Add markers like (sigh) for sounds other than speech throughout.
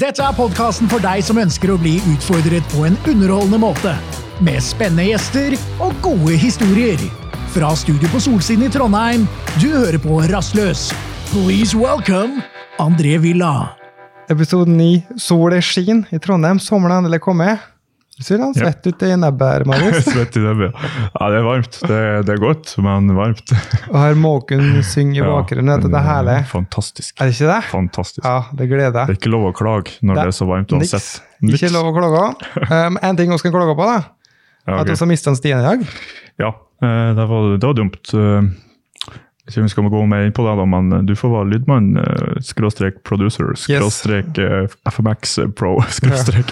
Dette er podkasten for deg som ønsker å bli utfordret på en underholdende måte. Med spennende gjester og gode historier. Fra studio på Solsiden i Trondheim, du hører på Rastløs. Please welcome André Villa. Episode 9. Solen skin i Trondheim. Sommeren er endelig kommet. Du ser han svett ut i nebbet her, Marius. (laughs) Svett i nebbet. Ja, det er varmt. Det, det er godt, men varmt. Og her måken synger i bakgrunnen. Dette er herlig. Fantastisk. Er det ikke det? Fantastisk. Ja, det gleder jeg. Det er ikke lov å klage når det, er så varmt uansett. Niks. Ikke lov å klage. (laughs) Um, en ting vi skal klage på, da. Ja, At ok. vi har mistet en Stian i dag. ja eh, det, var, det var dumt. Eh, Ikke vi skal gå mer inn på det, da, men du får være lydmann, eh, skråstrek producer, skråstrek yes. FMX Pro, (laughs) skråstrek.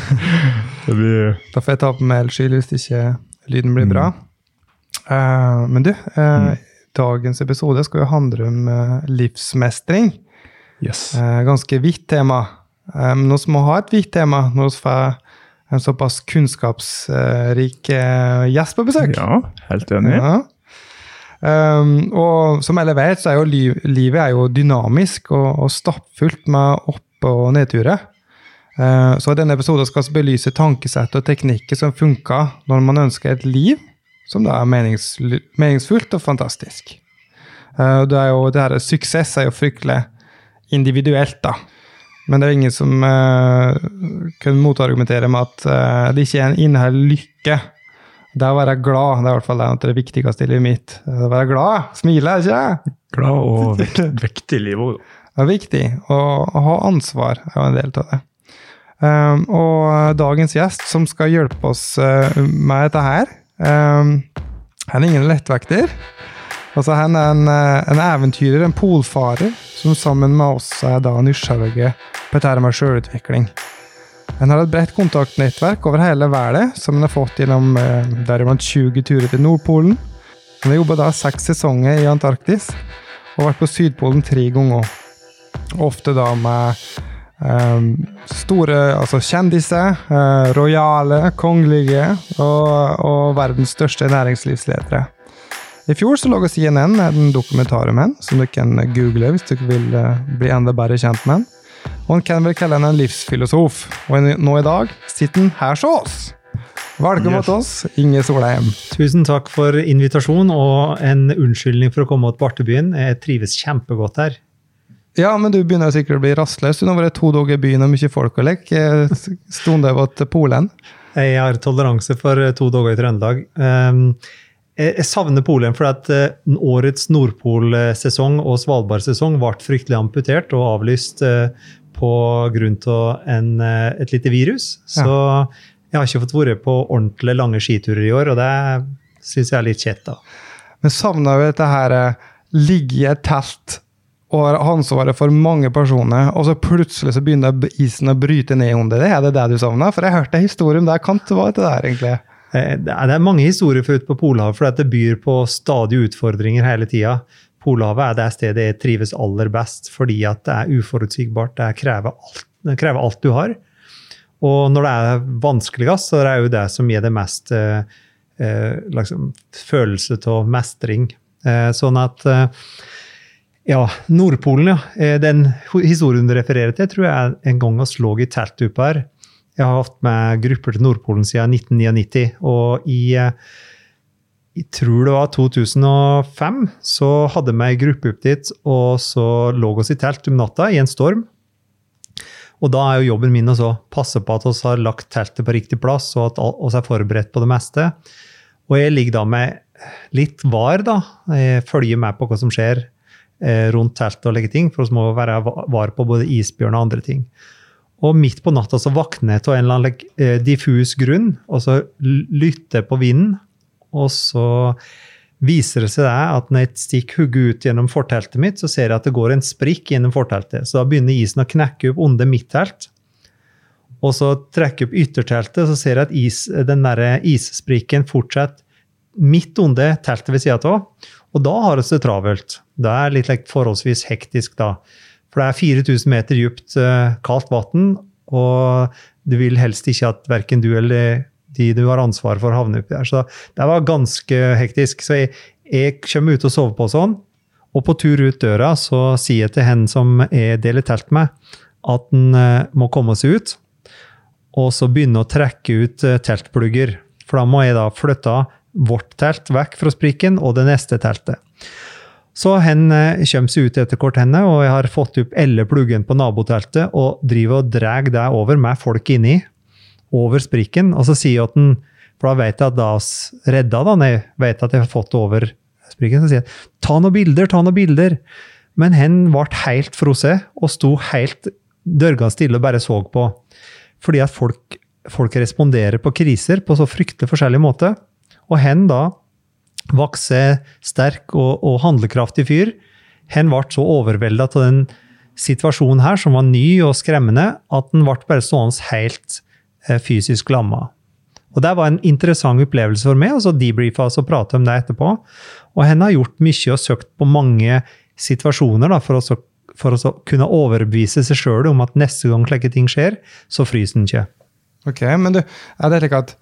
Det blir (laughs) Da får jeg ta på meg skyld hvis ikke lyden blir Mm. bra. Uh, men du, uh, dagens episode skal jo handle om uh, livsmestring. Yes. Eh, ganske vidt tema. Eh, Men vi må ha et vidt tema når vi får en såpass kunnskapsrik eh, gjest på besøk. Ja, helt enig. Ja. Um, og som alle vet, så er jo liv, livet er jo dynamisk og, og stappfullt med opp- og nedturer. Uh, så i denne episoden skal vi belyse tankesett og teknikker som funker når man ønsker et liv som da er menings, meningsfullt og fantastisk. Uh, det er jo, det her, suksess er jo fryktelig individuelt, da. Men det er ingen som uh, kan motargumentere med at uh, det ikke er en innhold lykke. Det å være glad det er i hvert fall det, det viktigste i livet mitt. Det å være glad, smile, ikke? Glad og (laughs) vekt, vektig liv òg. Det er viktig. Og å ha ansvar er jo en del av det. Um, og dagens gjest som skal hjelpe oss uh, med dette her, um, han er ingen lettvekter. Altså, han er en, uh, en eventyrer, en polfarer, som sammen med oss er da nysgjerrige på dette med sjølutvikling. Han har et bredt kontaktnettverk over hele verden, som han har fått gjennom eh, deriblant 20 turer til Nordpolen. Han har jobba da seks sesonger i Antarktis, og vært på Sydpolen tre ganger. Ofte da med eh, store altså kjendiser, eh, rojale, kongelige og, og verdens største næringslivsledere. I fjor så laga CNN en dokumentar om ham, som dere kan google hvis dere vil eh, bli enda bedre kjent med han. Og han kan vel kalle han en livsfilosof. Og nå i dag sitter han her hos oss. Velkommen Yes. til oss, Inge Solheim. Tusen takk for invitasjon og en unnskyldning for å komme til Bartebyen. Jeg trives kjempegodt her. Ja, men du begynner sikkert å bli rastløs. Du har vært to dager i byen og mye folk å leke. Stående over til Polen. Jeg har toleranse for to dager i Trøndelag. Um, Jeg jeg savner Polen fordi at eh, årets Nordpol-sesong og Svalbard-sesong ble fryktelig amputert og avlyst eh, på grunn av eh, et lite virus. Så jeg har ikke fått vært på ordentlig lange skiturer i år, og det syns jeg er litt kjett. da. Men savner jo dette her eh, ligge i et telt og har ansvaret for mange personer, og så plutselig så begynner isen å bryte ned under det. Er det det du savner? For jeg hørte en historie om det. Kan det være det der, egentlig? Eh, Det er er mange historier for ute på Polhavet, for det byr på stadige utfordringer hele tida. Polhavet er det stedet jeg trives aller best, fordi at det er uforutsigbart. Det krever alt, det krever alt du har. Og når det er vanskeligst, så er det jo det som gir det mest eh, eh, liksom, følelse av mestring. Eh, sånn at eh, ja, Nordpolen, ja. Eh, Den historien du refererer til, tror jeg en gang vi lå i teltdupa her. Jeg har hatt med grupper til Nordpolen siden 1999, og i eh, jeg tror det var 2005, så hadde vi ei gruppe opp dit, og så lå oss i telt om natta i en storm. Og da er jo jobben min å passe på at vi har lagt teltet på riktig plass, og at vi er forberedt på det meste. Og jeg ligger da med litt var, da. Jeg følger med på hva som skjer eh, rundt teltet og legger ting, for vi må være va- var på både isbjørn og andre ting. Og midt på natta så våkner jeg av en eller annen eh, diffus grunn, og så lytter jeg på vinden, og så viser det seg at når jeg stikker hodet ut gjennom forteltet mitt, så ser jeg at det går en sprikk gjennom forteltet. Så da begynner isen å knekke opp under mitt telt. Og så trekker jeg opp ytterteltet, så ser jeg at is, den der issprikken fortsetter midt under teltet ved sida av. Og da har vi det travelt. Det er litt like, forholdsvis hektisk da. For det er 4000 meter dypt eh, kaldt vann, og du vil helst ikke at verken du eller de du har ansvar for, havner oppi der. Så det var ganske hektisk. Så jeg, jeg kommer ut og sover på sånn, og på tur ut døra så sier jeg til henne som jeg deler telt med, at en eh, må komme seg ut, og så begynne å trekke ut eh, teltplugger. For da må jeg da flytte vårt telt vekk fra sprikken og det neste teltet. Så hen eh, kommer seg ut etter hvert, henne, og jeg har fått opp alle pluggene på naboteltet og driver og drar det over med folk inni, over sprikken. Og så sier jeg at den, for da vet jeg at da oss redda, da, når jeg vet at jeg har fått det over sprikken, så sier jeg ta noen bilder, ta noen bilder. Men hen ble helt frosset og sto helt dørgende stille og bare så på. Fordi at folk, folk responderer på kriser på så fryktelig forskjellig måte. Og hen da vokser sterk og, og handlekraftig fyr. Hen ble så overvelda av den situasjonen her, som var ny og skremmende, at den ble bare stående helt eh, fysisk lamma. Og Det var en interessant opplevelse for meg, og så debrifa oss og prate om det etterpå. Og hen har gjort mye og søkt på mange situasjoner da, for, å, for å kunne overbevise seg sjøl om at neste gang slike ting skjer, så fryser den ikke. Ok, men du, er det slik at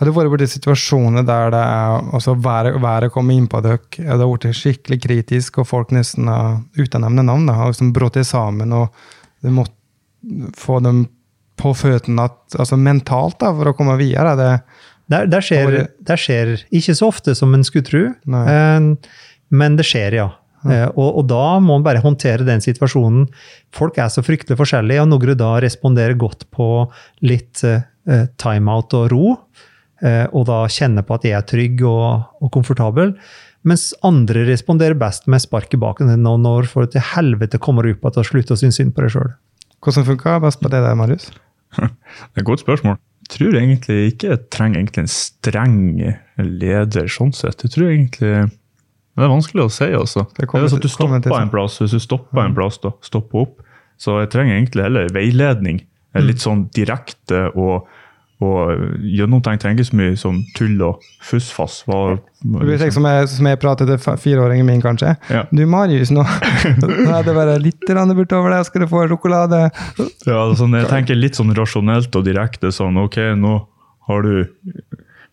har du vært borti situasjoner der det er, altså været, været kommer inn på dere, det har blitt skikkelig kritisk, og folk nesten har, uten navn, da, har liksom brutt sammen, og du må få dem på føttene altså mentalt da, for å komme videre? Det, der, der, skjer, det skjer ikke så ofte som en skulle tro, eh, men det skjer, ja. Ja. Og, og, da må man bare håndtere den situasjonen. Folk er så fryktelig forskjellige, og noen da responderer godt på litt uh, timeout og ro. Uh, og da kjenne på at jeg er trygg og, og komfortabel. Mens andre responderer best med spark i baken. Nå når for til helvete kommer du opp at og slutter å synes synd på deg sjøl. Hvordan funka best på det der, Marius? (laughs) det er et godt spørsmål. Jeg tror egentlig ikke jeg trenger egentlig en streng leder sånn sett. Jeg tror egentlig men det er vanskelig å si, altså. Det, kommer, det er sånn at du stopper en plass, Hvis du stopper en plass, da, stopper opp. Så jeg trenger egentlig heller veiledning. Litt mm. sånn direkte og, og gjennomtenkt. Trenger ikke så mye sånn tull og fussfass. Liksom. Som, jeg, som jeg prater til fireåringen min, kanskje. Ja. Du Marius, nå, (laughs) nå er det bare litt bortover deg, skal du få sjokolade. Ja, sånn, jeg tenker litt sånn rasjonelt og direkte. Sånn OK, nå har du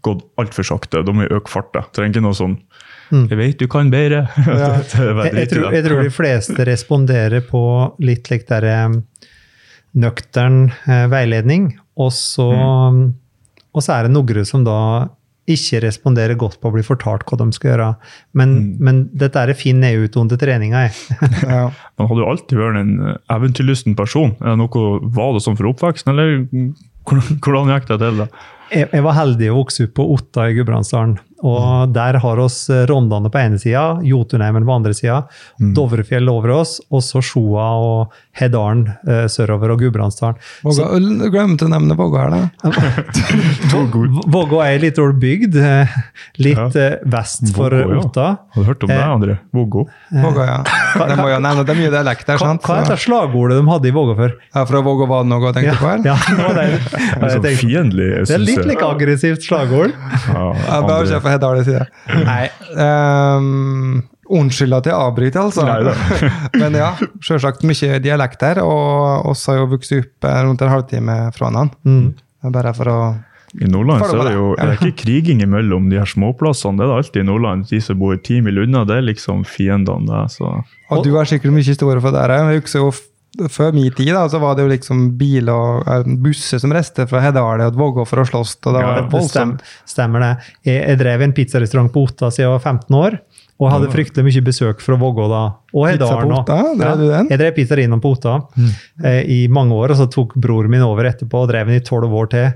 gått altfor sakte, da må vi øke farta. Trenger ikke noe sånn Mm. Jeg vet du kan bedre. (laughs) Ja. jeg, jeg, tror, jeg, tror, de fleste responderer på litt like der, eh, nøktern eh, veiledning, og så, mm. og så er det noen som da ikke responderer godt på å bli fortalt hva de skal gjøre. Men, mm. men dette er fin ut under treninga. (laughs) ja. Man hadde jo alltid vært en eventyrlysten person. Noe, var det sånn for oppveksten, eller hvordan gikk det til? da? Jeg, jeg var heldig å vokse opp på Otta i Gudbrandsdalen. Og der har oss eh, Rondane på ene sida, Jotunheimen på andre sida, mm. Dovrefjell over oss, og så Sjoa og Hedalen eh, sørover og Gudbrandsdalen. Du glemte å nevne Vågå her, da. (laughs) Vågå er ei lita bygd eh, litt ja. Eh, vest for Vågå, Otta. Har du hørt om det, André? Vågå? Vågå, ja. Det må jo nevne, det er mye dialekt der, sant? Hva, er heter slagordet de hadde i Vågå før? Ja, Fra Vågå var det noe, tenkte du på? Ja, det det. (laughs) det er så fiendtlig. Det er litt like aggressivt slagord. Ja, bare på i side. Nei. Um, Unnskyld at jeg avbryter, altså. (laughs) Men ja, selvsagt mye dialekt her. Og oss har jo vokst opp rundt en halvtime fra hverandre. Mm. Bare for å i Nordland så er det jo er ikke kriging mellom de her småplassene. Det er det alltid i Nordland. De som bor ti mil unna, det er liksom fiendene. Så. Og du har sikkert mye historie for det. Jeg husker jo før min tid da, så var det jo liksom bil og uh, busser som reiste fra Hedale og Vågå for å slåss. og det var ja, voldsomt. Stemmer det. Jeg, jeg drev en pizzarestaurant på Otta siden jeg var 15 år. Og hadde fryktelig mye besøk fra Vågå da. Og Hedalen òg. Ja, jeg drev pizzerien på Otta mm. eh, i mange år, og så tok broren min over etterpå og drev den i tolv år til.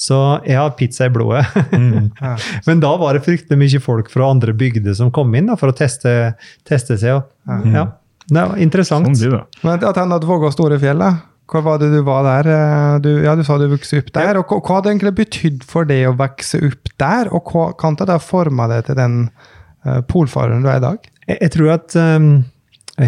Så jeg har pizza i blodet. Mm. (laughs) Men da var det fryktelig mye folk fra andre bygder som kom inn da, for å teste, teste seg. Og, ja. Det var interessant. Sånn blir det. Men Attende Vågå store fjell, da. Hva var det du var der? Eh, du, ja, du sa du vokste opp der. og Hva, hva hadde egentlig betydd for det å vokse opp der? Og hva kan det forme deg til den polfareren du er i dag? Jeg, jeg tror at um,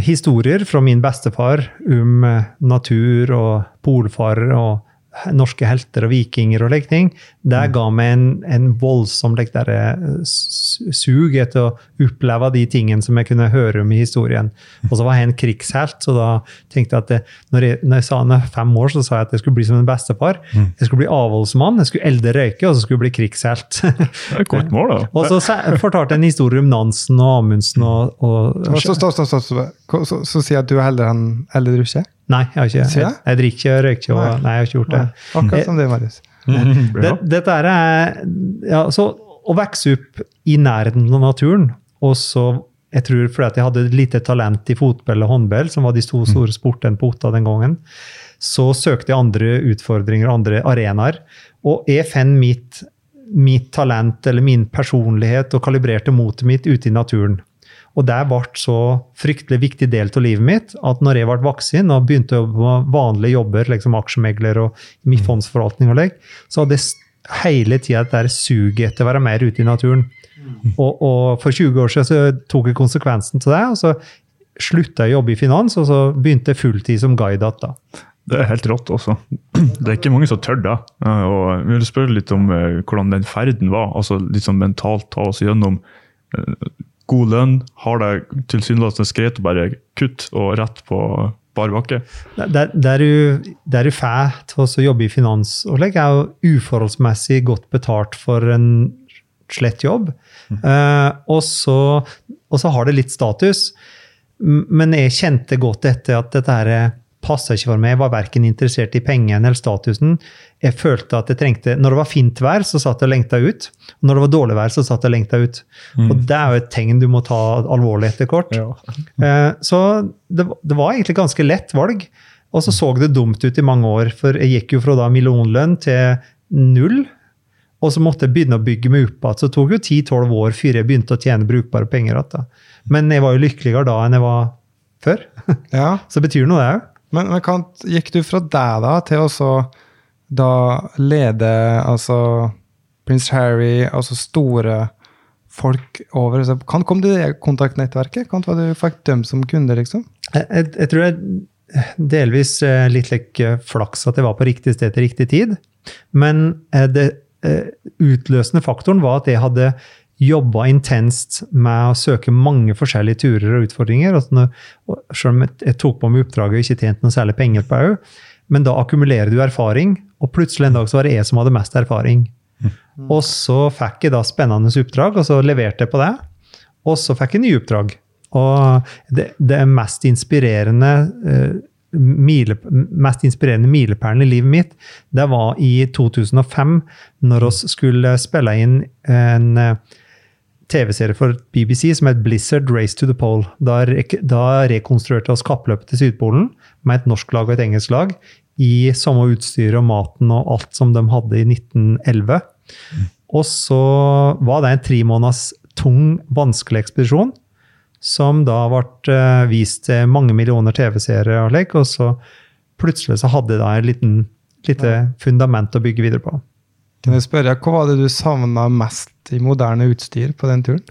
historier fra min bestefar om natur og polfarer og norske helter og vikinger og like ting, det mm. ga meg en, en voldsom like, der, eh, sug etter å oppleve de tingene som jeg kunne høre om i historien. Og så var jeg en krigshelt, så da tenkte jeg at det, når, jeg, når jeg sa når fem år, så sa jeg at jeg skulle bli som en bestefar. Mm. Jeg skulle bli avholdsmann, jeg skulle elde røyke, og så skulle jeg bli krigshelt. Det er et godt (laughs) mål, da. og så fortalte jeg en historie om Nansen og Amundsen og, og og, stopp, stopp. Så, så, så, så sier jeg at du er heller enn eldre ikke? Nei, jeg har ikke. Jeg, jeg? drikker ikke, røyker ikke. Og, Nei. nei, jeg har ikke gjort det. Akkurat som det, Marius. (laughs) det dette er ja, så Å vokse opp i nærheten av naturen, og så jeg tror fordi at jeg hadde lite talent i fotball og håndball, som var de to store sportene på Otta den gangen, så søkte jeg andre utfordringer, andre arenaer. Og jeg fant mitt, mitt talent eller min personlighet og kalibrerte motet mitt ute i naturen. Og det ble så fryktelig viktig del av livet mitt at når jeg ble voksen og begynte å jobbe med vanlige jobber, liksom aksjemegler og min fondsforvaltning, og leg, så hadde jeg hele tida et suget etter å være mer ute i naturen. Og, og for 20 år siden så tok jeg konsekvensen til det, og så slutta jeg å jobbe i finans, og så begynte jeg fulltid som guide igjen. da. Det er helt rått også. Det er ikke mange som tør det. Eh, Og jeg vil spørre litt om eh, hvordan den ferden var. altså Litt sånn mentalt ta oss gjennom eh, god lønn. Har det tilsynelatende skrevet å bare kutt og rett på bar bakke? Der, der, du, der du får til å jobbe i finans og slik, er jo uforholdsmessig godt betalt for en slett jobb. Og, så, og så har det litt status. Men jeg kjente godt etter at dette her passa ikke for meg. Jeg var verken interessert i pengene eller statusen. Jeg følte at jeg trengte, Når det var fint vær, så satt jeg og lengta ut. Og når det var dårlig vær, så satt jeg og lengta ut. Og det er jo et tegn du må ta alvorlig etter kort. Ja. (laughs) Så det, det var egentlig ganske lett valg. Og så så det dumt ut i mange år, for jeg gikk jo fra da millionlønn til null. Og så måtte jeg begynne å bygge meg opp igjen. Så det tok jo 10-12 år før jeg begynte å tjene brukbare penger igjen. Men jeg var jo lykkeligere da enn jeg var før. Ja. (laughs) Så det betyr noe, det òg. Men, men kan, gikk du fra deg da til å da lede altså prins Harry, altså store folk over Kan kom du i kontaktnettverket? Kan du fikk dem som kunde, liksom? Jeg, jeg, jeg tror jeg delvis eh, litt like flaks at jeg var på riktig sted til riktig tid. Men eh, det eh, utløsende faktoren var at jeg hadde jobba intenst med å søke mange forskjellige turer og utfordringer. Altså og selv om jeg, tok på meg oppdraget og ikke tjente noe særlig penger på det, men da akkumulerer du erfaring, og plutselig en dag så var det jeg som hadde mest erfaring. Og så fikk jeg da spennende oppdrag, og så leverte jeg på det. Og så fikk jeg nye oppdrag. Og det, det mest inspirerende eh, mile, mest inspirerende milepælen i livet mitt, det var i 2005, når vi skulle spille inn en eh, TV-serie for BBC som het Blizzard Race to the Pole. Da, da rekonstruerte oss kappløpet til Sydpolen med et norsk lag og et engelsk lag i samme utstyr og maten og alt som de hadde i 1911. Og så var det en tre måneders tung, vanskelig ekspedisjon, som da ble eh, vist til mange millioner TV-seere og slik, og så plutselig så hadde de da et lite fundament å bygge videre på. Kan jeg spørre, Hva var det du savna mest i moderne utstyr på den turen?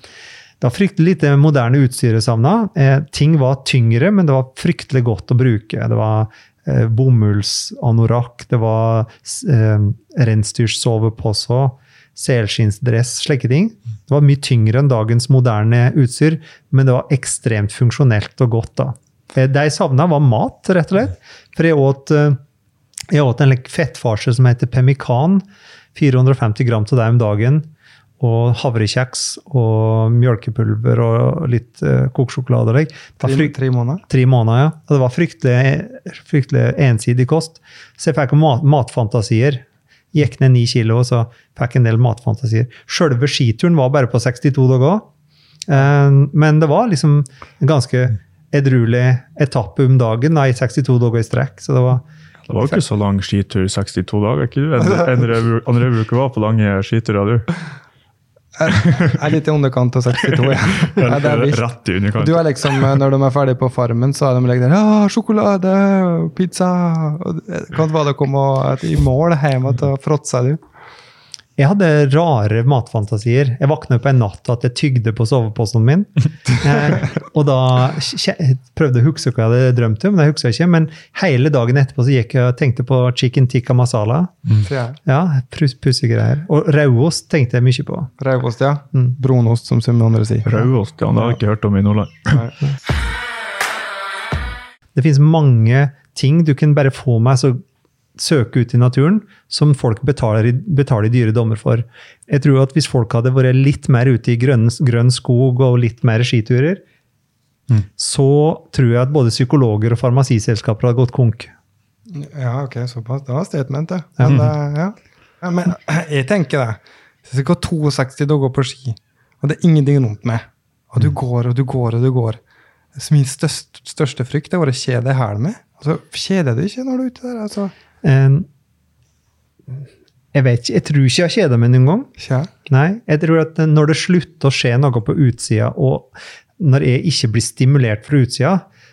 Det var fryktelig lite moderne utstyr jeg savna. Eh, ting var tyngre, men det var fryktelig godt å bruke. Det var eh, bomullsanorakk, det var eh, reinsdyrsovepose, selskinnsdress, slike ting. Det var mye tyngre enn dagens moderne utstyr, men det var ekstremt funksjonelt og godt. da. Eh, Det jeg savna, var mat, rett og slett. For jeg åt, eh, jeg åt en fettfarse som heter pemmikan. 450 gram til deg om dagen. Og havrekjeks og mjølkepulver og litt uh, kokesjokolade. Det var Tre, tre måneder? Tre måneder, ja. Og det var fryktelig, fryktelig ensidig kost. Så jeg fikk mat, matfantasier. Gikk ned ni kilo, og så fikk en del matfantasier. Selve skituren var bare på 62 dager. Eh, Men det var liksom en ganske edruelig etappe om dagen da, i 62 dager i strekk. Så det var Det var jo ikke så lang skitur, 62 dager. ikke du? (laughs) Andre uke var på lange skiturer, du. Jeg er litt i underkant av 62. Ja. (laughs) Ja, det er. Rett i underkant. Du er liksom, Når de er ferdige på Farmen, så er de like der Ja, sjokolade, pizza og det Kan være det komme i mål hjemme å fråtse du. Jeg hadde rare matfantasier. Jeg våkna på en natt at jeg tygde på soveposen min. (laughs) Eh, og da prøvde jeg å huske hva jeg hadde drømt om, men husker jeg ikke. Men hele dagen etterpå så gikk jeg og tenkte på chicken tikka masala. Ja. Ja, pus- Pussige greier. Og rødost tenkte jeg mye på. Rauost, ja. Mm. Brunost, som så andre sier. Rauost, ja. Det har jeg ikke hørt om i Nordland. (laughs) Det finnes mange ting du kan bare få med så søke ut i naturen, som folk betaler, betaler dyre dommer for. Jeg tror at hvis folk hadde vært litt mer ute i grønn, grønn skog og litt mer skiturer, så tror jeg at både psykologer og farmasiselskaper hadde gått konk. Ja, ok, såpass. Det var statement, det. Men, mm. ja. Ja, men (clears throat) jeg tenker det. Hvis jeg går 62 dager på ski, og det er ingenting vondt med, og du går og du går og du går Så Min største, største frykt er å kjede deg i hæl med. Altså, kjeder du ikke når du er ute der? altså? Eh, Jeg vet ikke, jeg tror ikke jeg har kjeda meg noen gang. Ja. Nei, jeg tror at når det slutter å skje noe på utsida, og når jeg ikke blir stimulert fra utsida,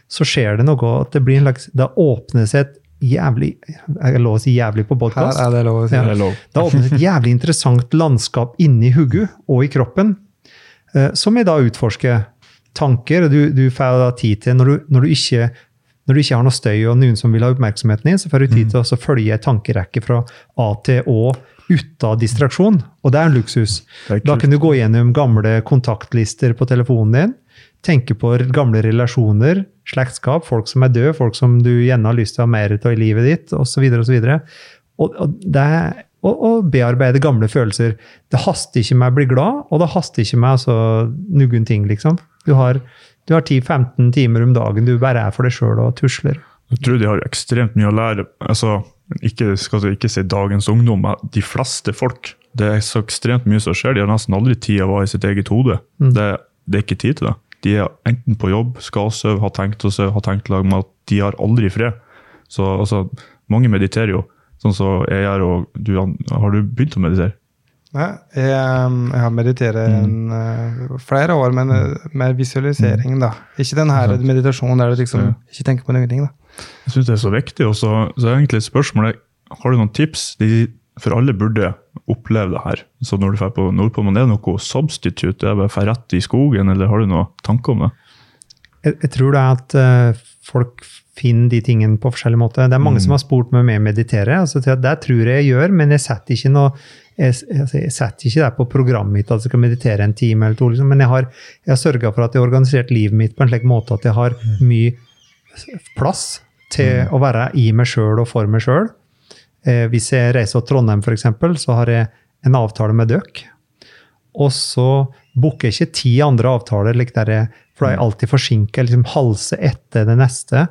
så skjer det noe at det blir en slags Da åpner seg et jævlig Er det lov å si jævlig på Her podkast? er det lov å si. Ja. Lov. Da åpnes et jævlig interessant landskap inni hodet og i kroppen, eh, som jeg da utforsker. Tanker, og du, du får da tid til når du, når, du ikke, når du ikke har noe støy og noen som vil ha oppmerksomheten din, så får du tid til å følge en tankerekke fra A til Å uten distraksjon. Og det er en luksus. Er Da kan du gå gjennom gamle kontaktlister på telefonen din, tenke på gamle relasjoner, slektskap, folk som er døde, folk som du gjerne har lyst til å ha mer av i livet ditt, osv. osv. Og, og, det og, og bearbeide gamle følelser. Det haster ikke med å bli glad, og det haster ikke med altså, noen ting, liksom. Du har, du har 10-15 timer om dagen du bare er for deg sjøl og tusler. Jeg tror de har ekstremt mye å lære. Altså, ikke, skal ikke si dagens ungdom, men de fleste folk. Det er så ekstremt mye som skjer. De har nesten aldri tid å være i sitt eget hode. Det, det er ikke tid til det. De er enten på jobb, skal sove, har tenkt å sove, har tenkt å lage mat. De har aldri fred. Så altså, mange mediterer jo, sånn som jeg gjør. og du, Har du begynt å meditere? Nei, jeg, jeg har meditert mm. uh, flere år, men uh, med visualisering, da. Ikke den her meditasjonen der du liksom Ja. ikke tenker på noen ting. da. Jeg syns det er så viktig. og så, så er egentlig et spørsmål Har du noen tips? De, for alle burde oppleve det her. Så når du drar på Nordpolen, er det noe substitute? Er det bare å rett i skogen, eller har du noen tanker om det? jeg, jeg tror det er at uh, folk finner de tingene på forskjellig måte. Det er mange som har spurt meg om jeg mediterer. altså Det tror jeg jeg gjør, men jeg setter ikke noe jeg, altså, jeg setter ikke det på programmet mitt at jeg skal meditere en time eller to. Liksom. Men jeg har, jeg har sørga for at jeg har organisert livet mitt på en slik måte at jeg har mye plass til å være i meg sjøl og for meg sjøl. Eh, hvis jeg reiser til Trondheim, f.eks., så har jeg en avtale med dere. Og så booker jeg ikke ti andre avtaler, like der jeg, for da er jeg alltid forsinka, liksom halse etter det neste.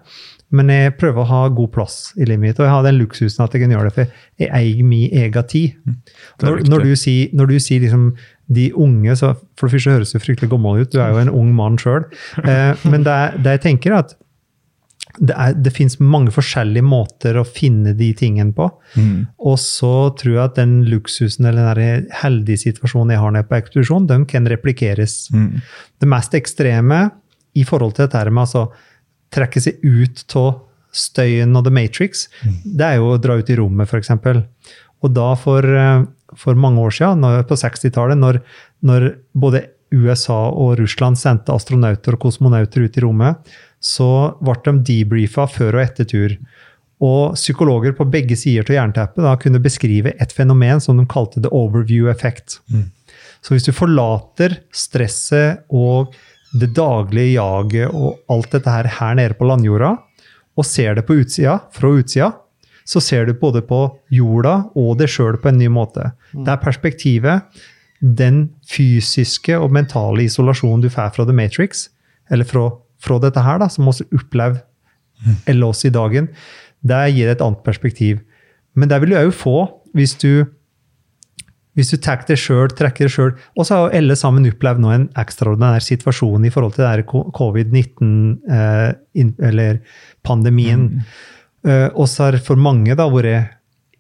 Men jeg prøver å ha god plass i livet mitt, og jeg har den luksusen at jeg kan gjøre det, for jeg eier min egen tid. Er Når, når du sier, når du sier liksom de unge, så for det første høres du fryktelig gammel ut, du er jo en ung mann sjøl. (laughs) Eh, men det, er- det jeg tenker er at det, er, det fins mange forskjellige måter å finne de tingene på. Og så tror jeg at den luksusen eller den heldige situasjonen jeg har nede på ekspedisjon, den kan replikeres. Mm. Det mest ekstreme i forhold til dette med altså trekke seg ut av støyen og The Matrix, det er jo å dra ut i rommet, f.eks. Og da for, eh, for mange år siden, når, på 60-tallet, når, når både USA og Russland sendte astronauter og kosmonauter ut i rommet, så ble de debrifa før og etter tur. Og psykologer på begge sider av jernteppet da kunne beskrive et fenomen som de kalte the overview effect. Så hvis du forlater stresset og det daglige jaget og alt dette her her nede på landjorda, og ser det på utsida, fra utsida, så ser du både på jorda og deg sjøl på en ny måte. Det er perspektivet, den fysiske og mentale isolasjonen du får fra The Matrix, eller fra, fra dette her, da, som også opplever eller oss i dagen, det gir et annet perspektiv. Men det vil du òg få hvis du hvis du tar det sjøl, trekker det sjøl Og så har alle sammen opplevd nå en ekstraordinær situasjon i forhold til det der ko- covid-19, eh, eller pandemien. Eh, og så har for mange da vært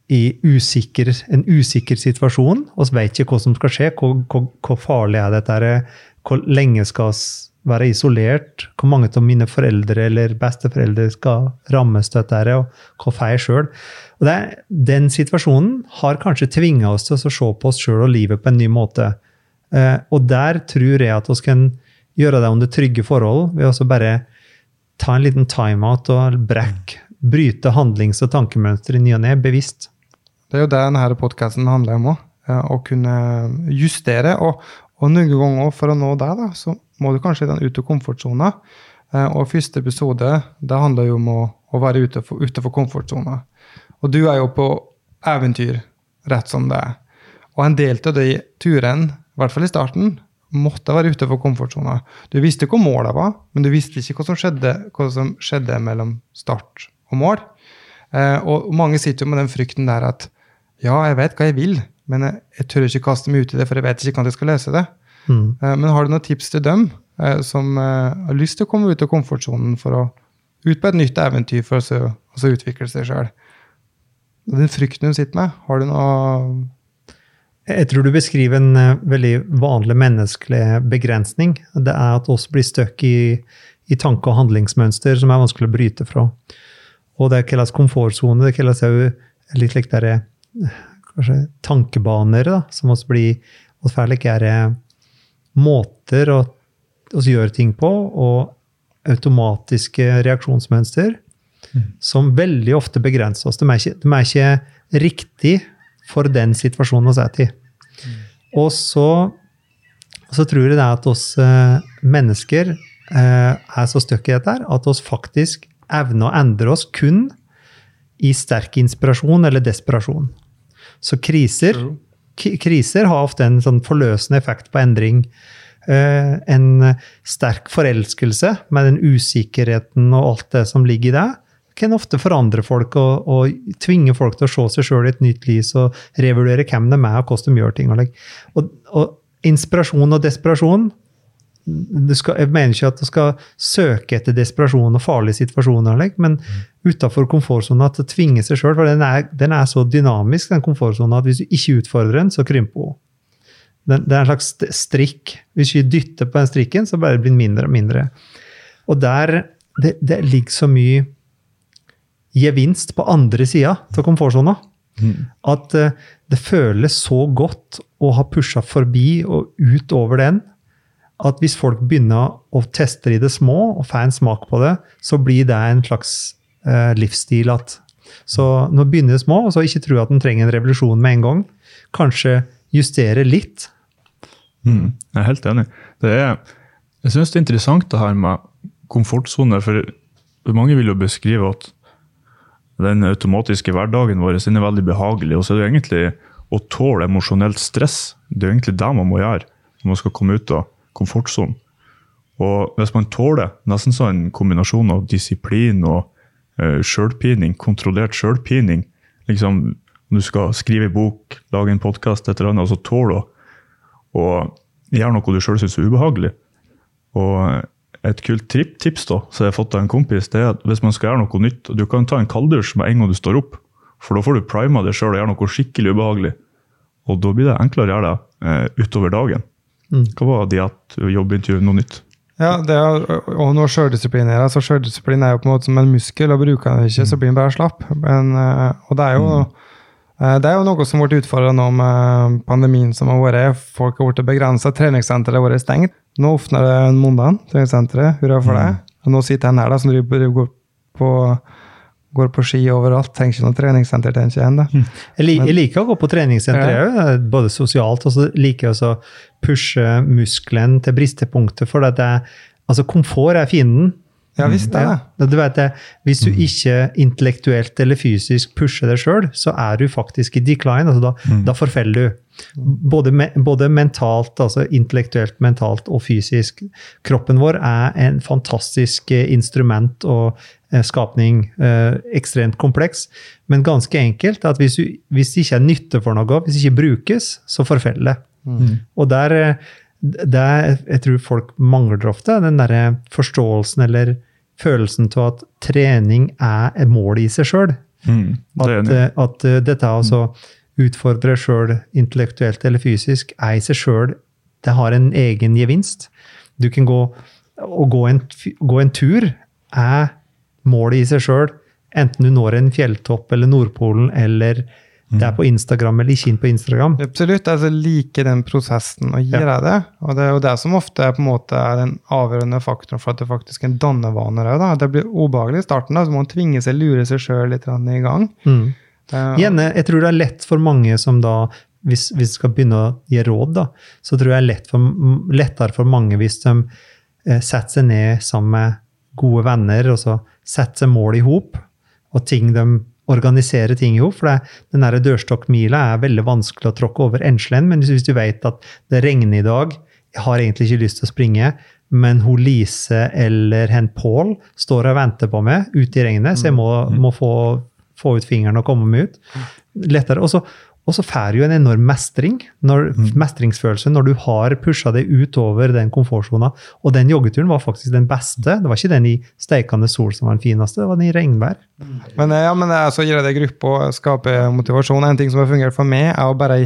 i usikker, en usikker situasjon, Vi vet ikke hva som skal skje. Hvor, hvor, hvor farlig er dette? Hvor lenge skal vi være isolert? Hvor mange av mine foreldre eller besteforeldre skal rammes av dette? Og hva får jeg sjøl? Den situasjonen har kanskje tvinga oss til å se på oss sjøl og livet på en ny måte. Eh, og der tror jeg at vi kan gjøre det under trygge forhold, ved å så bare ta en liten timeout og brekk. Bryte handlings- og tankemønster i ny og ne, bevisst. Det er jo det denne podkasten handler om òg. Å kunne justere. Og, og noen ganger for å nå det, da, så må du kanskje den ut av komfortsona. Eh, Og første episode det handler jo om å, å være utenfor, utenfor komfortsona. Og du er jo på eventyr rett som det er. Og en del av de turene, i hvert fall i starten, måtte være utenfor komfortsona. Du visste hvor målet var, men du visste ikke hva som skjedde, hva som skjedde mellom start og mål. Eh, og mange sitter jo med den frykten der at ja, jeg vet hva jeg vil, men jeg, jeg tør ikke kaste meg ut i det, for jeg vet ikke hvordan jeg skal løse det. Mm. Eh, men har du noen tips til dem eh, som eh, har lyst til å komme ut av komfortsonen for å ut på et nytt eventyr for å så, og utvikle seg sjøl? Den frykten hun sitter med, har du noe Jeg tror du beskriver en veldig vanlig menneskelig begrensning. Det er at oss blir stuck i, i tanke- og handlingsmønster som er vanskelig å bryte fra. Og det kalles komfortsone. Det kalles òg litt like der, kanskje tankebaner, da, som oss blir oss får like måter å å gjøre ting på, og automatiske reaksjonsmønster som veldig ofte begrenser oss. De er ikke, de er ikke riktig for den situasjonen vi er i. Og så, så tror jeg det er at oss eh, mennesker eh, er så stuck i dette her, at oss faktisk evner å endre oss kun i sterk inspirasjon eller desperasjon. Så kriser, k- kriser har ofte en sånn forløsende effekt på endring. Eh, en sterk forelskelse med den usikkerheten og alt det som ligger i det, kan ofte forandre folk og, og tvinge folk til å se seg sjøl i et nytt lys og revurdere hvem de er og hvordan de gjør ting. Og, og, inspirasjon og desperasjon skal, Jeg mener ikke at du skal søke etter desperasjon og farlige situasjoner, men utafor komfortsona at tvinge seg sjøl. For den er, den er så dynamisk, den komfortsona, at hvis du ikke utfordrer den, så krymper hun. Den, det er en slags strikk. Hvis vi dytter på den strikken, så bare blir den mindre og mindre. Og der det, det ligger så mye gevinst på andre sida av komfortsona. At eh, det føles så godt å ha pusha forbi og ut over den, at hvis folk begynner å teste i det små og får en smak på det, så blir det en slags eh, livsstil. At, så nå begynner det små, og så ikke tro at en trenger en revolusjon med en gang. Kanskje justere litt. Mm, jeg er helt enig. Er, jeg syns det er interessant det her med komfortsone, for mange vil jo beskrive at den automatiske hverdagen vår er veldig behagelig. Og så er det egentlig å tåle emosjonelt stress. Det er jo egentlig det man må gjøre når man skal komme ut av komfortsonen. Og hvis man tåler nesten sånn kombinasjon av disiplin og uh, sjølpining, kontrollert sjølpining liksom, Om du skal skrive en bok, lage en podkast, et eller annet, så tåler å og gjøre noe du sjøl syns er ubehagelig. Og et kult tips da, som jeg har fått av en kompis, det er at hvis man skal gjøre noe nytt, du kan ta en kalddusj med en gang du står opp, for da får du prima deg sjøl og gjøre noe skikkelig ubehagelig. Og da blir det enklere å gjøre det uh, utover dagen. Mm. Hva var det at jobbintervju, noe nytt? Ja, det er, og når sjøldisiplin er altså Sjøldisiplin er jo på en måte som en muskel, og bruker den ikke, så blir den bare slapp. Men, eh, og det er jo mm. det er jo noe som ble utfordra nå med pandemien som har vært. Folk har blitt begrensa. Treningssenteret har vært stengt. Nå åpner det en mandag, treningssenteret. Hurra for det. Og nå sitter jeg her da, som driver driver- går på, går på ski overalt. Trenger ikke noe treningssenter, tenker jeg ennå. Jeg, lik, jeg liker å gå på treningssenter, Ja. jeg både sosialt og så liker jeg å pushe muskelen til bristepunktet. For at jeg, altså, komfort er fienden. Ja visst, det. Ja, Du vet hvis du ikke intellektuelt eller fysisk pusher deg sjøl, så er du faktisk i decline. altså Da, da forfeller du. Både, me, både mentalt, altså intellektuelt, mentalt og fysisk. Kroppen vår er en fantastisk eh, instrument og eh, skapning. Eh, ekstremt kompleks, men ganske enkelt. at Hvis, du, hvis det ikke er nytte for noe, hvis det ikke brukes, så forfeller det. Og der, eh, der jeg tror folk mangler ofte den der forståelsen eller følelsen av at trening er et mål i seg sjøl. Mm, At, eh, at uh, dette altså utfordre sjøl intellektuelt eller fysisk er i seg sjøl Det har en egen gevinst. Du kan gå Å gå en, gå en tur er målet i seg sjøl. Enten du når en fjelltopp eller Nordpolen eller det er på Instagram eller ikke inn på Instagram. Absolutt. altså liker den prosessen og gir deg det. Og det er jo det som ofte er på en måte den avgjørende faktoren for at det faktisk er dannevaner òg. Det blir ubehagelig i starten, da, så må man tvinge seg, lure seg sjøl litt i gang. Mm. Gjerne, jeg tror det er lett for mange som da, hvis vi skal begynne å gi råd, da, så tror jeg det er lett for, lettere for mange hvis de eh, setter seg ned sammen med gode venner, og så setter seg mål i hop, og ting de organiserer ting i hop. For det, den dørstokkmila er veldig vanskelig å tråkke over enslen, men hvis, hvis du vet at det regner i dag jeg har egentlig ikke lyst til å springe, men hun Lise eller hen Pål står og venter på meg ute i regnet, så jeg må, må få, få ut fingeren og komme meg ut. Lettere. Og så, og så får du en enorm mestring, når, mestringsfølelse når du har pusha deg utover den komfortsona. Og den joggeturen var faktisk den beste. Det var ikke den i steikende sol som var den fineste, det var den i regnvær. Men, eh, ja, men eh, så gir jeg deg gruppe og skaper motivasjon. En ting som har fungert for meg, er å bare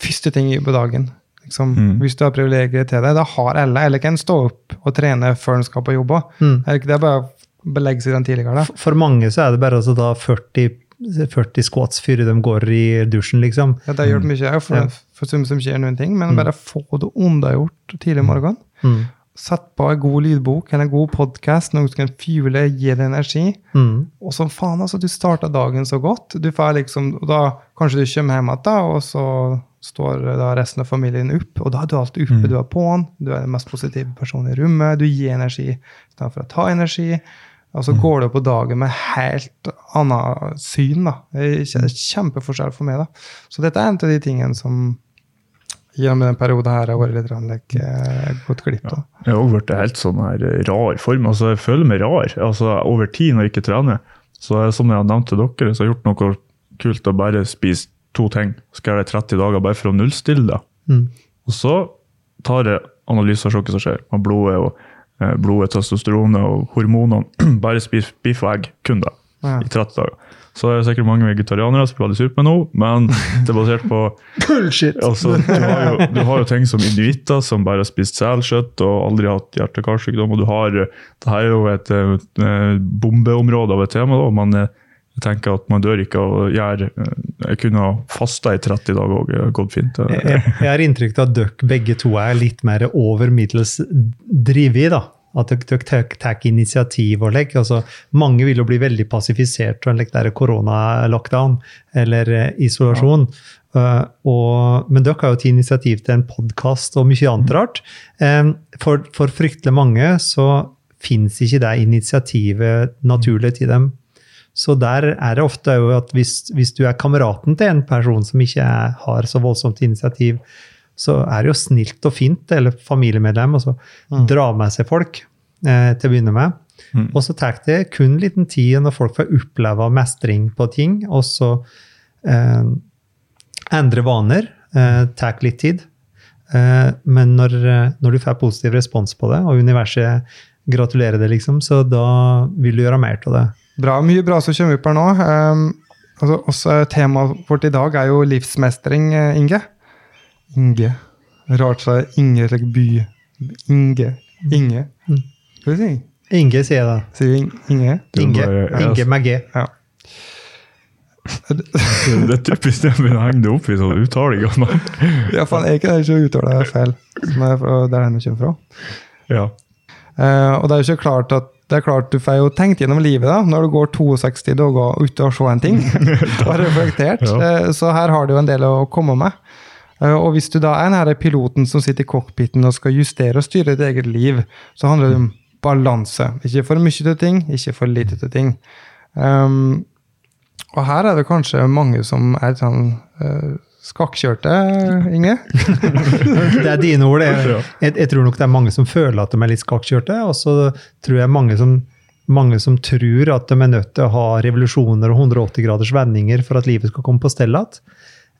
første ting på dagen. Liksom, Mm. Hvis du har privilegier til det, da har alle. Eller kan stå opp og trene før en skal på jobb òg. Mm. Det er bare å belegge seg den tidligere. da. For mange så er det bare å ta 40, 40 squats før de går i dusjen, liksom. Ja, det har hjulpet mye òg, for, Ja. for som, som skjer noen ting. Men bare få det unnagjort tidlig i morgen. Mm. Sett på en god lydbok eller en god podkast, noe som kan fuele, gi deg energi. Mm. Og som faen, altså, du starter dagen så godt. Du får liksom, og da Kanskje du kommer hjem igjen, og så står da resten av familien opp. Og da er du alltid oppe, du er på'n, du er den mest positive personen i rommet, du gir energi istedenfor å ta energi. Og så går du på dagen med helt annet syn. da. Det er kjempeforskjell for meg. da. Så dette er en av de tingene som gjennom den perioden her har vært litt grann, like, eh, gått glipp av. Jeg har blitt helt sånn her rar form. altså Jeg føler meg rar altså over tid når jeg ikke trener. Så som jeg har nevnt til dere, så har jeg gjort noe kult å bare spise to ting. Skal jeg gjøre det 30 dager bare for å nullstille det. Mm. Og så tar jeg analyser av sjokket som skjer, med blodet, og eh, blodet, testosteronet og hormonene. (clears throat) bare spis biff og egg, kun det, Ja. i 30 dager. Så det er sikkert mange vegetarianere som blir veldig på med nå, men (laughs) det er basert på Bullshit! Altså, du, har jo, du har jo ting som inuitter som bare har spist selkjøtt og aldri hatt hjerte-karsykdom. Og du har det her er jo et, et bombeområde av et tema. da, man eh, jeg tenker at man dør ikke av å gjøre eh, Jeg kunne ha fasta i 30 dager og eh, gått fint. Jeg, jeg har inntrykk av at dere begge to er litt mer over middels drevet. da. At dere, tar- initiativ og legger. Altså, mange vil jo bli veldig passifisert av like, koronalockdown eller isolasjon. isolasjon. Uh, og, men dere har jo tatt initiativ til en podkast og mye annet rart. Um, for, for fryktelig mange så fins ikke det initiativet naturlig til dem. Så der er det ofte jo at hvis, hvis du er kameraten til en person som ikke er, har så voldsomt initiativ, så er det jo snilt og fint, eller familiemedlem, å så dra med seg folk eh, til å begynne med. Mm. Og så tar det kun liten tid når folk får oppleve mestring på ting, og så eh, endre vaner. Eh, tar litt tid. Eh, men når, når du får positiv respons på det, og universet gratulerer deg, liksom, så da vil du gjøre mer av det. Bra, Mye bra som kommer opp her nå. Um, altså, også Temaet vårt i dag er jo livsmestring, eh, Inge. Inge. Rart så er Inge like by. Inge. Inge. Mm. Hva sier du? Inge, sier jeg da. Sier Inge? Inge, Inge med G. Ja. Det er typisk det å begynne å henge det opp i sånn uttalinger. ja, faen, er ikke det ikke å uttale det feil? Som er fra der henne kommer fra. Ja. Uh, og det er jo ikke klart at det er klart Du får jo tenkt gjennom livet da, når du går 62 dager ute og ser en ting. (laughs) (laughs) og reflektert. Ja. Eh, så her har du jo en del å komme med. Eh, og hvis du da er den piloten som sitter i cockpiten og skal justere og styre ditt eget liv, så handler det om balanse. Ikke for mye til ting, ikke for lite til ting. Um, og her er det kanskje mange som er sånn uh, skakkjørte, Inge. (laughs) Det er dine ord. Jeg, jeg, jeg tror nok det er mange som føler at de er litt skakkjørte, og så tror jeg mange som, mange som tror at de er nødt til å ha revolusjoner og 180 graders vendinger for at livet skal komme på stell igjen.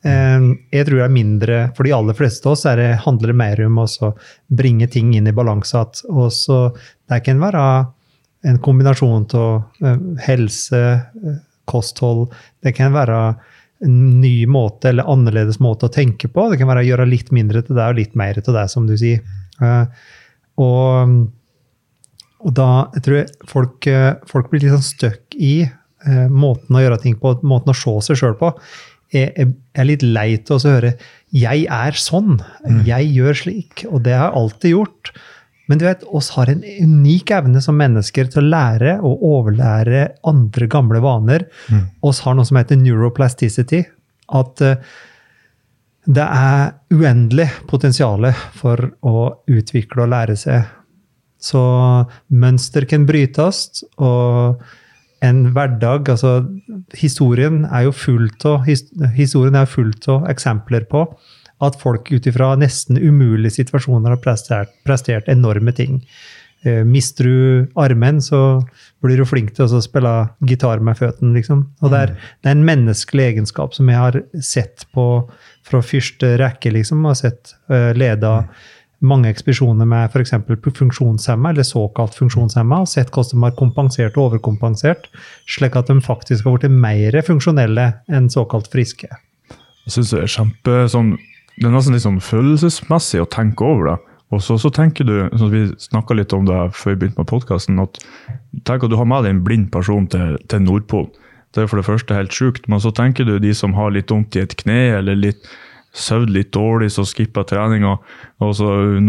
Eh, Jeg tror det er mindre For de aller fleste av oss er det, handler det mer om å bringe ting inn i balanse igjen. Det kan være en kombinasjon av helse, eh, kosthold Det kan være en ny måte eller annerledes måte å tenke på. Det kan være å gjøre litt mindre til deg og litt mer til deg, som du sier. Eh, Og, og da jeg tror jeg folk, eh, folk blir litt sånn stuck i eh, måten å gjøre ting på, måten å se seg sjøl på. Jeg, jeg er litt lei av å høre 'jeg er sånn', 'jeg gjør slik', og det har jeg alltid gjort. Men du vet, oss har en unik evne som mennesker til å lære og overlære andre gamle vaner. Oss har noe som heter neuroplasticity. At eh, det er uendelig potensial for å utvikle og lære seg. Så mønster kan brytes, og en hverdag altså Historien er jo fullt av historien er fullt av eksempler på at folk ut ifra nesten umulige situasjoner har prestert, prestert enorme ting. Eh, mister du armen, så blir du flink til å spille gitar med føttene, liksom. Og det er, det er, en menneskelig egenskap som jeg har sett på fra første rekke, liksom. Har sett eh, leda mange ekspedisjoner med f.eks. funksjonshemma, eller såkalt funksjonshemma, og sett hvordan de har kompensert og overkompensert, slik at de faktisk har blitt mer funksjonelle enn såkalt friske. Jeg synes det er kjempe sånn, det er nesten litt sånn følelsesmessig å tenke over det. Og så, så, tenker du, som vi snakka litt om det før vi begynte med podkasten, at tenk at du har med deg en blind person til, til Nordpolen. Det er for det første helt sjukt, men så tenker du de som har litt vondt i et kne eller litt søvd litt dårlig, så skipper treninga. Nå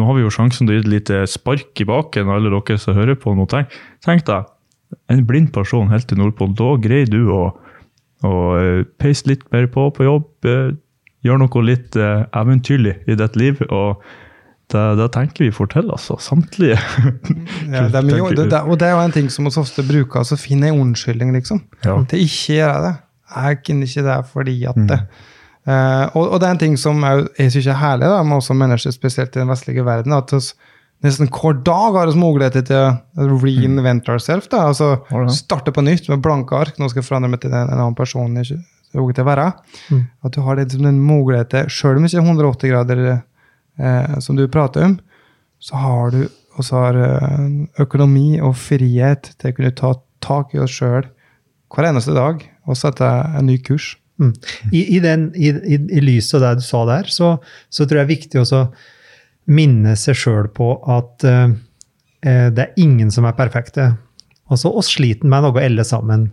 har vi jo sjansen til å gi et lite spark i baken, alle dere som hører på. noe. Tenk, tenk deg, en blind person helt til Nordpolen. Da greier du å, å eh, peise litt mer på på jobb. Gjøre noe litt eh, eventyrlig i ditt liv. og det, det, tenker vi får til, altså. Samtlige. (laughs) ja, det mye, det, det, og det er jo en ting som vi ofte bruker, altså finne en unnskyldning, liksom. Ja. Til ikke gjøre det. Jeg kunne ikke det fordi at det. Mm. Uh, og, og, det er en ting som jeg, jeg syns er herlig da, med også mennesker, spesielt i den vestlige verden, at oss, nesten hver dag har vi muligheter til å reinvent mm. ourselves. Altså. Starte på nytt med blanke ark. Nå skal jeg forandre meg til en, en annen person. Ikke, til å være. Mm. At du har det, den muligheten, sjøl om ikke 180 grader eh, som du prater om, så har du også har eh, økonomi og frihet til å kunne ta tak i oss sjøl hver eneste dag og sette en ny kurs. Mm. I, i, den, i, I, lyset av det du sa der, så, så tror jeg det er viktig å minne seg sjøl på at eh, det er ingen som er perfekte. Altså, oss sliter med noe alle sammen.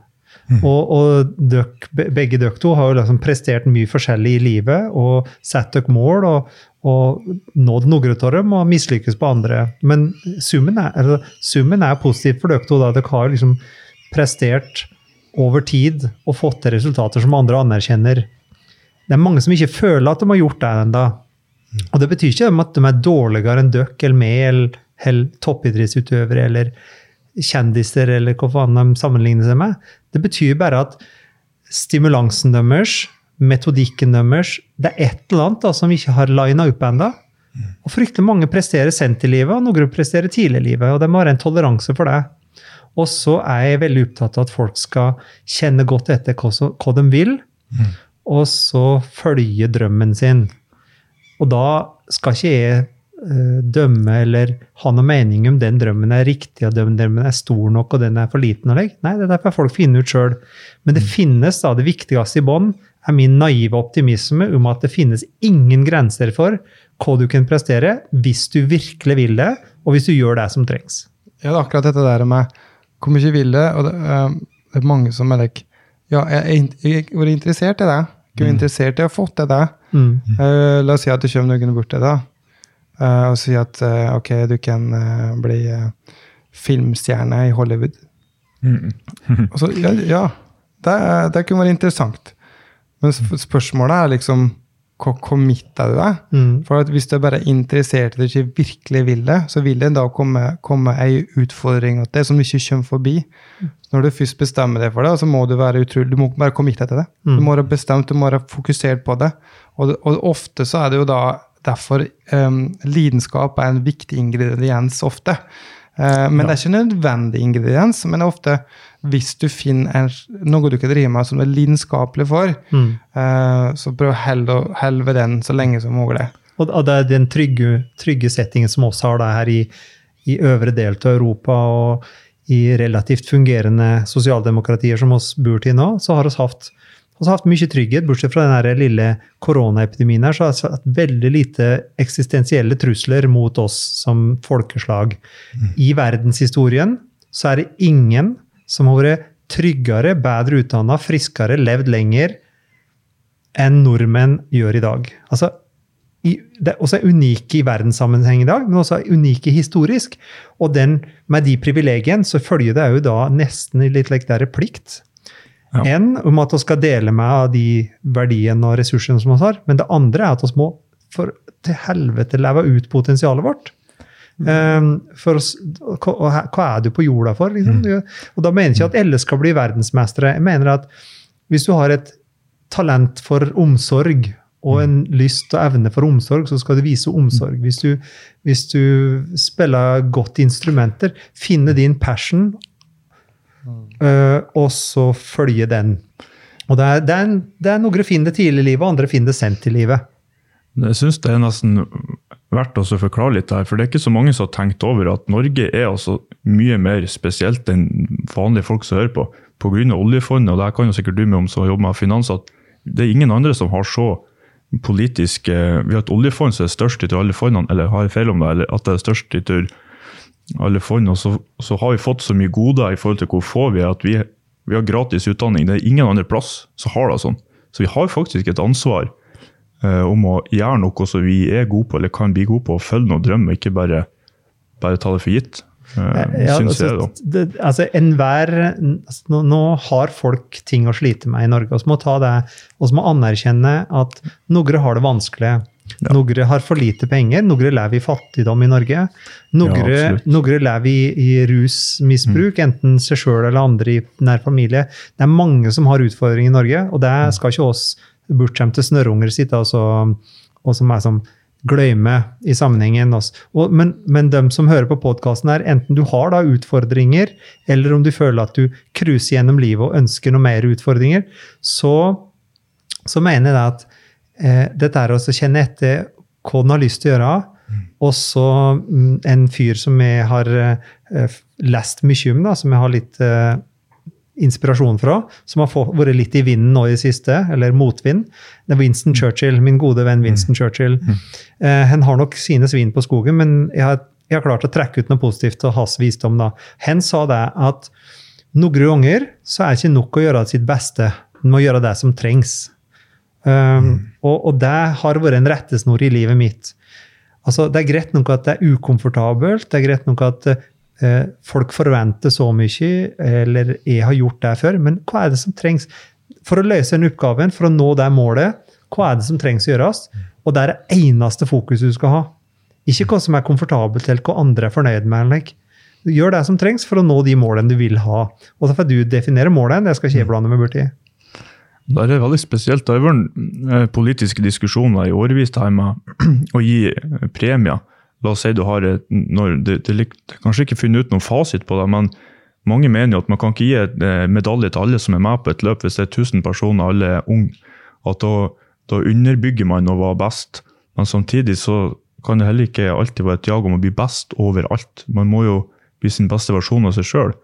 Mm. Og, og døk, begge dere to har jo liksom prestert mye forskjellig i livet og satt dere mål og, og nådd noen av dem og mislykkes på andre. Men summen er, altså, summen er positiv for dere to. da Dere har liksom prestert over tid og fått til resultater som andre anerkjenner. Det er mange som ikke føler at de har gjort det ennå. Mm. Og det betyr ikke at de er dårligere enn dere eller meg eller, eller toppidrettsutøvere eller kjendiser eller hva faen de sammenligner seg med. Det betyr bare at stimulansen deres metodikken deres Det er et eller annet da, som vi ikke har lina opp ennå. Og fryktelig mange presterer sent i livet, og noen presterer tidlig i livet. Og de har en toleranse for det. Og så er jeg veldig opptatt av at folk skal kjenne godt etter hva, så, hva de vil, mm. og så følge drømmen sin. Og da skal ikke jeg uh, dømme eller ha noe mening om den drømmen er riktig, og den drømmen er stor nok og den er for liten. Nei, det er derfor folk finner ut sjøl. Men det mm. finnes da det viktigste i bånn, er min naive optimisme om at det finnes ingen grenser for hva du kan prestere hvis du virkelig vil det, og hvis du gjør det som trengs. Ja, det er akkurat dette der med hvor mye vil det, og det, uh, det er mange som er like Ja, jeg har vært interessert i det. Jeg er mm. interessert i å få til det. Mm. Uh, la oss si at det kommer noen bort til deg og si at ok, du kan bli filmstjerne i Hollywood. Mm. (laughs) så, ja, ja det, det kunne være interessant. Men spørsmålet er liksom hvor committa du er. Mm. For hvis du er bare er interessert i det, ikke virkelig vil det, så vil det da komme, komme ei utfordring til det som du ikke kommer forbi. Når du først bestemmer deg for det, så må du være utrolig, du må bare committe til det. Mm. Du må være bestemt, du må være fokusert på det. Og, og ofte så er det jo da derfor um, lidenskap er en viktig ingrediens ofte. Uh, men ja. det er ikke en nødvendig ingrediens. men det er ofte hvis du finner noe du kan drive med som du er lidenskapelig for, mm. uh, så prøv å helle den så lenge som mulig. Og, det er den trygge, trygge settingen som også har det her i, i øvre del av Europa og i relativt fungerende sosialdemokratier som oss bor til nå, så har vi hatt, hatt mye trygghet. Bortsett fra den lille koronaepidemien her, så har vi hatt veldig lite eksistensielle trusler mot oss som folkeslag. Mm. I verdenshistorien så er det ingen som har vært tryggere, bedre utdanna, friskere, levd lenger enn nordmenn gjør i dag. Altså, det er også unike i verdenssammenheng i dag, men også unike historisk. Og den, med de privilegiene så følger det jo da nesten litt like der plikt. Ja. En om at vi skal dele med av de verdiene og ressursene som vi har. Men det andre er at vi må for til helvete leve ut potensialet vårt. Um, for oss, hva, hva, er du på jorda for? Liksom? Mm. Og da mener jeg ikke at alle skal bli verdensmestere. Jeg mener at hvis du har et talent for omsorg og en lyst og evne for omsorg, så skal du vise omsorg. Hvis du, hvis du spiller godt instrumenter, finne din passion, øh, og så følge den. Og det er, det er, det er Noen finner det tidlig i livet, andre finner det sent i livet. Jeg syns det er nesten verdt å forklare litt her, for det er ikke så mange som har tenkt over at Norge er altså mye mer spesielt enn vanlige folk som hører på. Pga. oljefondet, og det kan jo sikkert du med om som jobber med finans, at det er ingen andre som har så politisk Vi har et oljefond som er størst i alle fondene, eller har jeg feil om det, eller at det er størst i alle fond, og så, så, har vi fått så mye goder i forhold til hvor få vi er, at vi, vi har gratis utdanning. Det er ingen andre plass som har det sånn. Så vi har faktisk et ansvar eh, om å gjøre noe som vi er gode på, eller kan bli gode på, og følge noen drømmer, ikke bare, bare ta det for gitt. Eh, ja, syns altså, jeg, da. Det, altså, enhver, altså, nå, nå, har folk ting å slite med i Norge. Vi må ta det, og så må anerkjenne at noen har det vanskelig. Ja. Noen har for lite penger, noen lever i fattigdom i Norge. Noen, ja, lever i, i rusmisbruk, mm. enten seg sjøl eller andre i nær familie. Det er mange som har utfordringer i Norge, og det mm. skal ikke oss bortskjemte snørrunger sitte og, så, og som er som glemme i sammenhengen. Og, men, men de som hører på podkasten her, enten du har da utfordringer, eller om du føler at du cruiser gjennom livet og ønsker noe mer utfordringer, så, så mener jeg at eh, dette er å kjenne etter hva en har lyst til å gjøre. Og så mm, en fyr som jeg har eh, lest mye om, da, som jeg har litt eh, inspirasjon fra, som har fått, vært litt i vinden nå i det siste, eller motvind. Det er Winston mm. Churchill, min gode venn Winston mm. Churchill. Mm. Eh, han har nok sine svin på skogen, men jeg har, jeg har, klart å trekke ut noe positivt av hans visdom. da. Han sa det at noen ganger så er det ikke nok å gjøre sitt beste, en må gjøre det som trengs. Um, mm. Og, og, det har vært en rettesnor i livet mitt. Altså, Det er greit nok at det er ukomfortabelt, det er greit nok at Eh, folk forventer så mye, eller jeg har gjort det før, men hva er det som trengs for å løse den oppgaven, for å nå det målet? Hva er det som trengs å gjøres? Og det er det eneste fokuset du skal ha. Ikke hva som er komfortabelt, eller hva andre er fornøyd med. Like. Gjør det som trengs for å nå de målene du vil ha. Og så får du definere målene, det skal ikke jeg blande meg borti. Det er veldig spesielt. Det har vært eh, politiske diskusjoner i årevis med (clears throat) å gi premier La oss si du har et, når, det, det, det, Kanskje ikke funnet ut noen fasit på det, men mange mener jo at man kan ikke gi eh, medalje til alle som er med på et løp hvis det er 1000 personer alle er unge. At da, da underbygger man å være best. Men samtidig så kan det heller ikke alltid være et jag om å bli best overalt. Man må jo bli sin beste versjon av seg sjøl.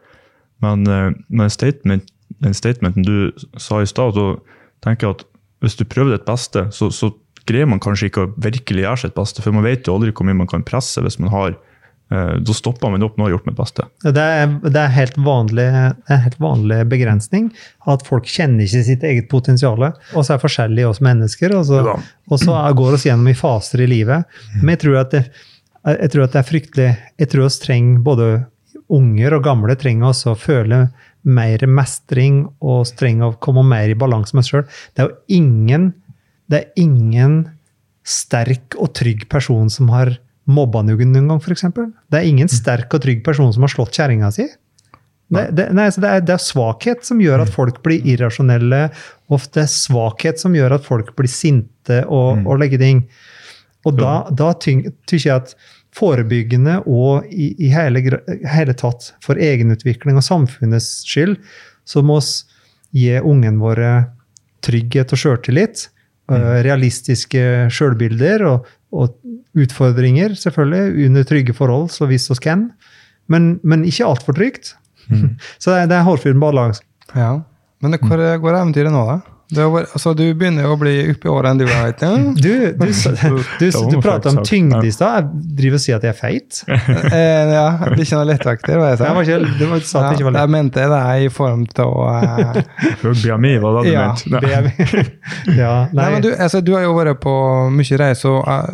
Men, eh, men statement, den statementen du sa i stad, så tenker jeg at hvis du prøver ditt beste, så, så greier man kanskje ikke å virkelig gjøre sitt beste, for man vet jo aldri hvor mye man kan presse hvis man har eh, da stopper man opp når man har gjort mitt beste. Det er, det er helt vanlig, en helt vanlig begrensning at folk kjenner ikke sitt eget potensial. Og så er forskjellige oss mennesker, og så, og så går oss gjennom i faser i livet. Men jeg tror at det, jeg tror at det er fryktelig Jeg tror vi trenger både unger og gamle trenger også å føle mer mestring og trenger å komme mer i balanse med seg sjøl. Det er jo ingen det er ingen sterk og trygg person som har mobba noen noen gang, f.eks. Det er ingen sterk og trygg person som har slått kjerringa si. Det, det, nei, det, er, det, er, svakhet som gjør at folk blir irrasjonelle. Ofte svakhet som gjør at folk blir sinte og, mm. og legger ting. Og da, da tykker jeg at forebyggende og i, i hele, hele, tatt for egenutvikling og samfunnets skyld, så må vi gi ungene våre trygghet og sjøltillit. Mm. Eh, realistiske sjølbilder og, og, utfordringer, selvfølgelig, under trygge forhold, så hvis vi kan. Men, men ikke altfor trygt. Mm. (laughs) så det er, det er hårfin balanse. Ja. Men hvor går eventyret nå, da? Var, altså, du begynner jo å bli oppi året enn du vet. Ja. (laughs) Du, du, du, du, du prater om tyngde i stad. Jeg driver og sier at jeg er feit. (laughs) eh, ja, det er ikke noe lettvekter, hva jeg sa. Var ikke, det var, sa ja, ikke var. Jeg mente det er i form å (laughs) uh... BMI, det du ja, mente? ja, nei. nei men du, altså, du har jo vært på mye reise. og uh,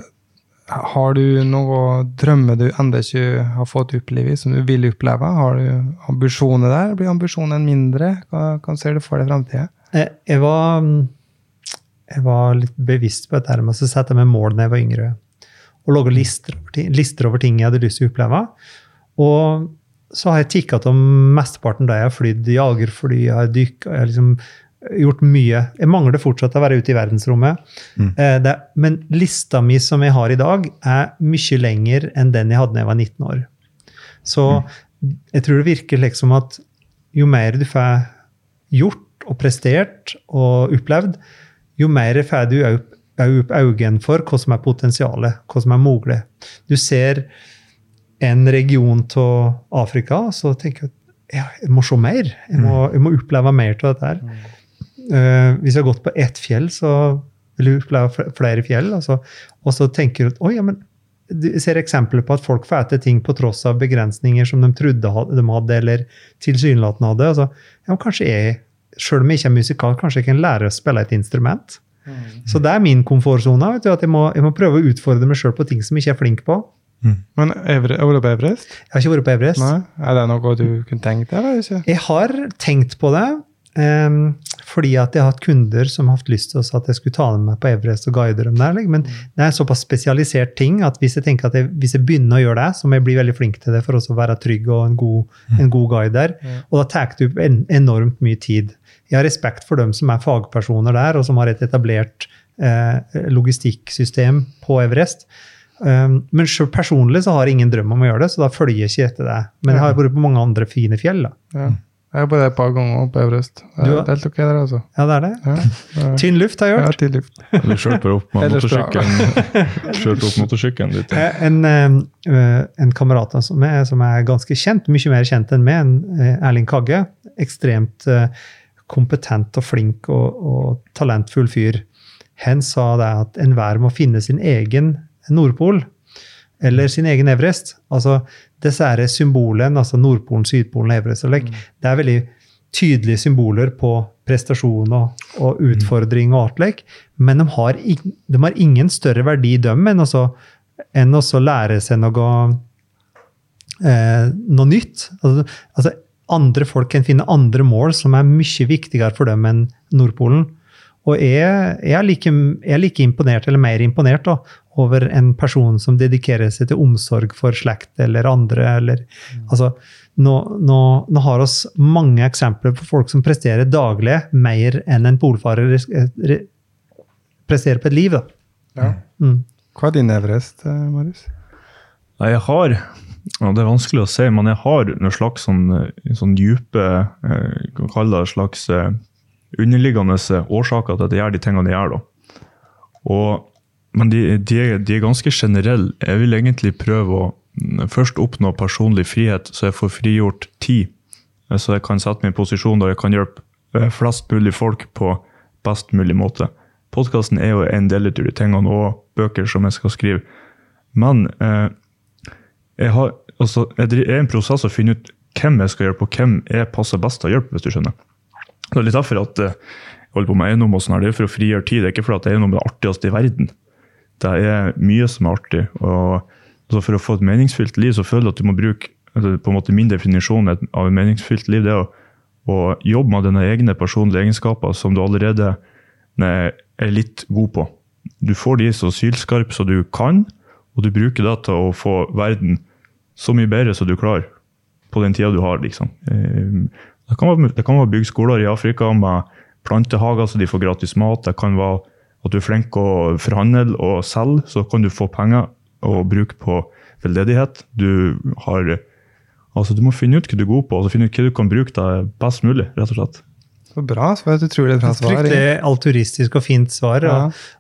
har du noen drømmer du ennå ikke har fått oppleve, som du vil oppleve? Har du ambisjoner der? Blir ambisjonen mindre? Hva, hva ser du for deg i framtida? Eh, jeg var, jeg var litt bevisst på dette med å sette meg mål da jeg var yngre. Og lage lister, lister, over ting jeg hadde lyst til å oppleve. Og så har jeg tikka om mesteparten da jeg har flydd jagerfly, jeg har dykka, jeg har liksom gjort mye. Jeg mangler fortsatt å være ute i verdensrommet. Mm. Eh, det, men lista mi som jeg har i dag, er mye lenger enn den jeg hadde da jeg var 19 år. Så jeg tror det virker liksom at jo mer du får gjort og prestert og opplevd, jo mer får du òg opp øynene for hva som er potensialet, hva som er mulig. Du ser en region av Afrika, så tenker du ja, jeg må se mer. Jeg må, jeg må oppleve mer av dette. her. Uh, hvis jeg har gått på ett fjell, så vil du oppleve flere fjell. Og så, og så tenker du at ja, men du ser eksempler på at folk får til ting på tross av begrensninger som de trodde de hadde, eller tilsynelatende hadde. Altså, ja, kanskje jeg, selv om jeg ikke er musikal, kanskje jeg kan lære å spille et instrument. Så det er min komfortsone. vet du, At jeg må, jeg må prøve å utfordre meg sjøl på ting som jeg ikke er flink på. Men Evre, har du vært på Everest? Jeg har ikke vært på Everest. Nei? Er det noe du kunne tenkt deg? Jeg har tenkt på det. Em, fordi at jeg har hatt kunder som har hatt lyst til at jeg skulle ta dem med på Everest og guide dem der. Men det er såpass spesialisert ting at hvis jeg tenker at jeg, hvis jeg begynner å gjøre det, så må jeg bli veldig flink til det for også å være trygg og en god, en god guide der. Og da tar det opp en, enormt mye tid. Jeg har respekt for dem som er fagpersoner der, og som har et etablert eh, logistikksystem på Everest. Um, men selv personlig så har jeg ingen drøm om å gjøre det, så da følger jeg ikke etter det. Men jeg har vært på mange andre fine fjell. da. Ja. Jeg har bare et par ganger på Everest. Det Du er helt ok der, altså. Ja, det er det. Ja, ja. Tynn luft, har jeg Ja, tynn luft. Du kjørte bare opp motorsykkelen (laughs) opp motorsykkelen dit. Eh, En, eh, en kamerat av som er, som er ganske kjent, mye mer kjent enn meg, en, eh, Erling Kagge. Ekstremt kompetent og flink og, og talentfull fyr. Han sa det at enhver må finne sin egen Nordpol. Eller sin egen Everest. Altså disse symbolene, altså Nordpolen, Sydpolen, Everest og like, Det er veldig tydelige symboler på prestasjon og, og utfordring og artlek, men de har, in, de har ingen større verdi, dem, enn å så- enn å lære seg noe, eh, noe nytt. Altså, altså, andre folk kan finne andre mål som er mye viktigere for dem enn Nordpolen. Og jeg, jeg, er like, jeg er like imponert, eller mer imponert, da, over en person som dedikerer seg til omsorg for slekt eller andre. Eller, altså, nå, nå, nå har oss mange eksempler på folk som presterer daglig mer enn en polfarer re- presterer på et liv. Da. Ja. Mm. Hva er din Everest, eh, Marius? Nei, jeg har ja, Det er vanskelig å si, men jeg har noen slags sånn, eh, sånn dype eh, kan kalle det slags eh, underliggende årsaker til at jeg gjør de tingene jeg gjør. da. Og, men de, de, er, de er ganske generelle. Jeg vil egentlig prøve å mm, først oppnå personlig frihet, så jeg får frigjort tid. Så jeg kan sette meg i posisjon der jeg kan hjelpe eh, flest mulig folk på best mulig måte. Podkasten er jo en del av de tingene, og bøker som jeg skal skrive. Men eh, jeg, har, altså, jeg er en prosess å finne ut hvem jeg skal hjelpe, og hvem jeg passer best til å hjelpe, hvis du skjønner. Det er litt derfor at eh, jeg holder på med eiendom og sånn her, det er for å frigjøre tid. Det er ikke fordi eiendom er det artigste i verden. Det er mye som er artig. og altså, For å få et meningsfylt liv, så føler jeg at du må bruke altså, på en måte Min definisjon av et meningsfylt liv det er å, å jobbe med dine egne personlige egenskaper som du allerede nei, er litt god på. Du får de så sylskarpe som du kan, og du bruker det til å få verden så mye bedre som du klarer på den tida du har. liksom. Eh, Det kan være, det bygge skoler i Afrika med plantehager så de får gratis mat. Det kan være at du er flink å forhandle og selge, så kan du få penger å bruke på veldedighet. Du har Altså, du må finne ut hva du er god på, og så finne ut hva du kan bruke deg best mulig. rett og slett. Så bra. Så var det et utrolig bra svar. Fryktelig altruistisk og fint svar. Ja.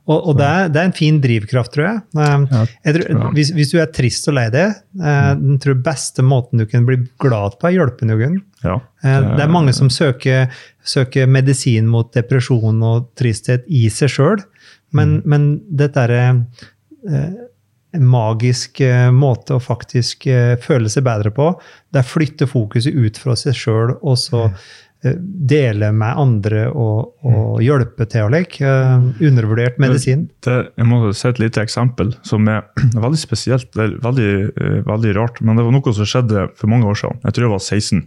Og, og, og det, er, det er en fin drivkraft, tror jeg. Eh, Ja, jeg tror, hvis, hvis du er trist og lei deg, eh, den tror beste måten du kan bli glad på, er å hjelpe noen. Ja. Eh, Det er mange som søker, søker medisin mot depresjon og tristhet i seg sjøl, men, men dette er eh, en magisk eh, måte å faktisk eh, føle seg bedre på. Det er flytte fokuset ut fra seg sjøl og så eh, dele med andre og, og hjelpe til å leke. Eh, undervurdert medisin. Det, jeg må si et lite eksempel som er (clears throat) veldig spesielt. Det er veldig, eh, veldig rart, men det var noe som skjedde for mange år siden. Jeg tror jeg var 16.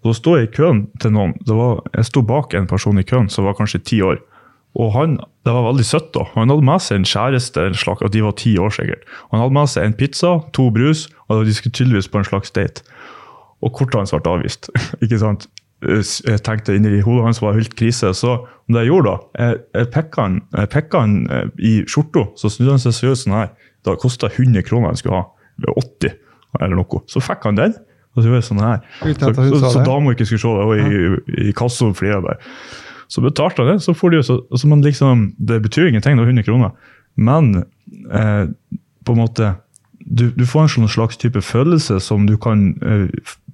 Og Da sto jeg i køen til noen. Det var, jeg sto bak en person i køen som var kanskje ti år. Og han, Det var veldig søtt. da. Han hadde med seg en kjæreste, en slags, og de var ti år sikkert. Han hadde med seg en pizza, to brus, og de skulle tydeligvis på en slags date. Og kortet hans ble avvist. (laughs) ikke sant? eh, jeg tenkte inni hodet hans var helt krise. Så om det jeg gjorde da, jeg, pikka han, han eh, i skjorta, så snudde han seg seriøst sånn her. Det kosta 100 kroner han skulle ha, eller 80 eller noe. Så fikk han den, og så gjorde jeg sånn her. Så, Så, så, så dama ikke skulle se det, og i, i kassa flira der. Så betalte han det, så får de jo så, altså man liksom, Det betyr ingenting, det er 100 kroner. Men eh, på en måte du, du får en sånn slags type følelse som du kan eh,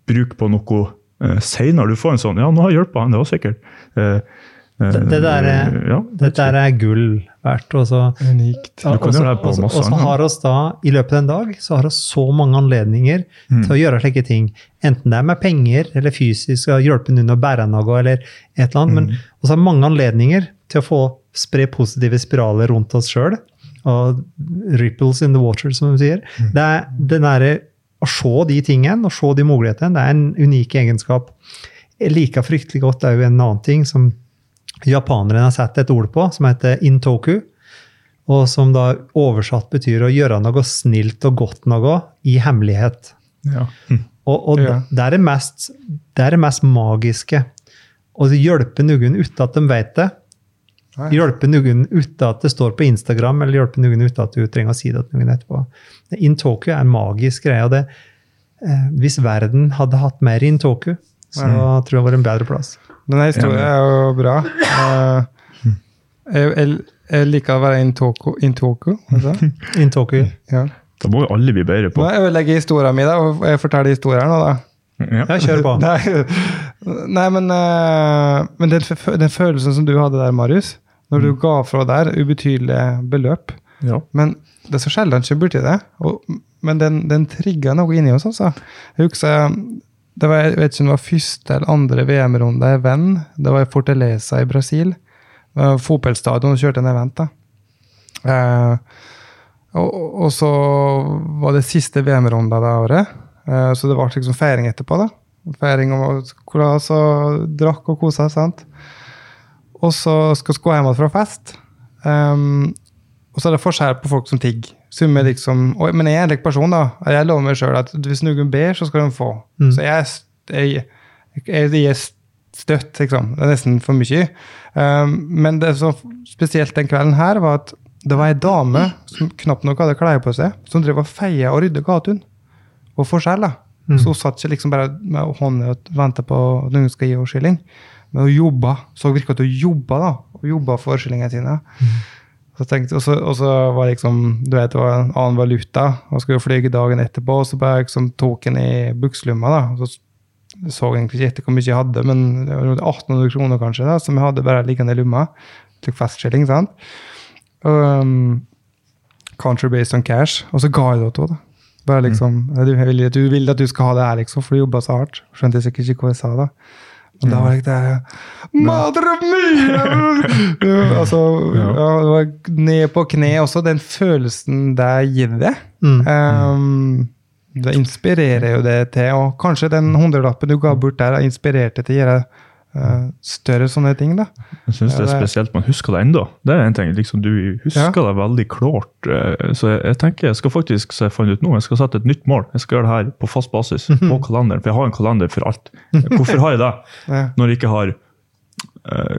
bruke på noe eh, senere. Du får en sånn Ja, nå har jeg hjulpet han, det var sikkert. Eh, eh, Det, det der er, ja, dette der er gull verdt. Og så, Unikt. Ja, og så- gjøre det på og så- og så har oss da, I løpet av en dag så har vi så mange anledninger Mm. til å gjøre slike ting. Enten det er med penger eller fysisk, å hjelpe noen å bære noe, eller et eller annet. Men vi har mange anledninger til å få spre positive spiraler rundt oss sjøl. Og ripples in the water, som de sier. Mm. Det er den derre å se de tingene og se de mulighetene, det er en unik egenskap. Jeg liker fryktelig godt er jo en annen ting som japanerne har satt et ord på, som heter intoku. Og som da oversatt betyr å gjøre noe snilt og godt noe i hemmelighet. Ja. Og, og Ja. det er det mest, det er det mest magiske. Å hjelpe noen uten at de vet det. Nei. Hjelpe noen uten at det står på Instagram, eller hjelpe noen uten at du trenger å si det til noen etterpå. Intoku er en magisk greie. og det, eh, Hvis verden hadde hatt mer intoku, så tror jeg det var en bedre plass. Denne historien er jo bra. Eh, jeg, jeg, jeg liker å være intoko. intoko. (laughs) Intoku. ja. Da må jo alle bli bedre på. Nå ødelegger historien min, da, og jeg forteller historien nå, da. Ja. Jeg kjører på. (laughs) Nei, nei men, uh, men den, den følelsen som du hadde der, Marius, når du ga fra der ubetydelige beløp Ja. Men det er så sjelden ikke borti det. Og, men den, den trigga noe inni oss, altså. Jeg husker det var, jeg vet ikke om det var første eller andre VM-runde i Venn. Det var i Fortaleza i Brasil. Fotballstadion og kjørte en event. da. Eh, og, og så var det siste VM-runda det året. Eh, så det ble liksom feiring etterpå. da. Feiring og kolas og drakk og kosa. sant? Og så skal vi gå hjem fra fest. Um, og så er det forskjell på folk som tigger. Som er liksom, og, men jeg er en slik person, da. Jeg lover meg sjøl at hvis noen ber, så skal de få. Mm. Så jeg, jeg, jeg, jeg støtt, liksom. Det er nesten for mye. Um, men det som spesielt den kvelden her, var at det var ei dame som knapt nok hadde klær på seg, som drev og feia og rydda gatene. Og forskjell, da. Mm. Så hun satt ikke liksom bare med hånda og venta på at noen skal gi henne skilling. Men hun jobba. Så virka at hun jobba, da. Og jobba for skillingene sine. Tenkte, og, så, så var det liksom, du vet, det var en annen valuta, og skulle fly dagen etterpå, og så bare liksom tok en i bukselomma. da, og så jeg egentlig ikke etter hvor mye jeg hadde, men det var rundt 1800 kroner kanskje, da, som jeg hadde bare liggende i lomma. Tok festskilling, sant. Um, country based on cash. Og så ga jeg det til henne. Bare liksom, du, vil, du vil at du skal ha det her, liksom, for du jobba så hardt. Skjønte sikkert ikke hva jeg sa da. Men da var jeg der Madre mia! Altså, Ja. ja, det var ned på kne også. Den følelsen det gir det. Um, det inspirerer jo det til, og kanskje den hundrelappen du ga bort der, har inspirert deg til å gjøre større sånne ting. da. Jeg syns det er det- spesielt man husker det ennå. Det er en ting, liksom Du husker Ja. det veldig klart. eh, Så jeg, jeg tenker jeg skal faktisk, så jeg fant ut nå, jeg skal sette et nytt mål. Jeg skal gjøre det her på fast basis på kalenderen. For jeg har en kalender for alt. Hvorfor har jeg det? (laughs) Ja. Når jeg ikke har uh,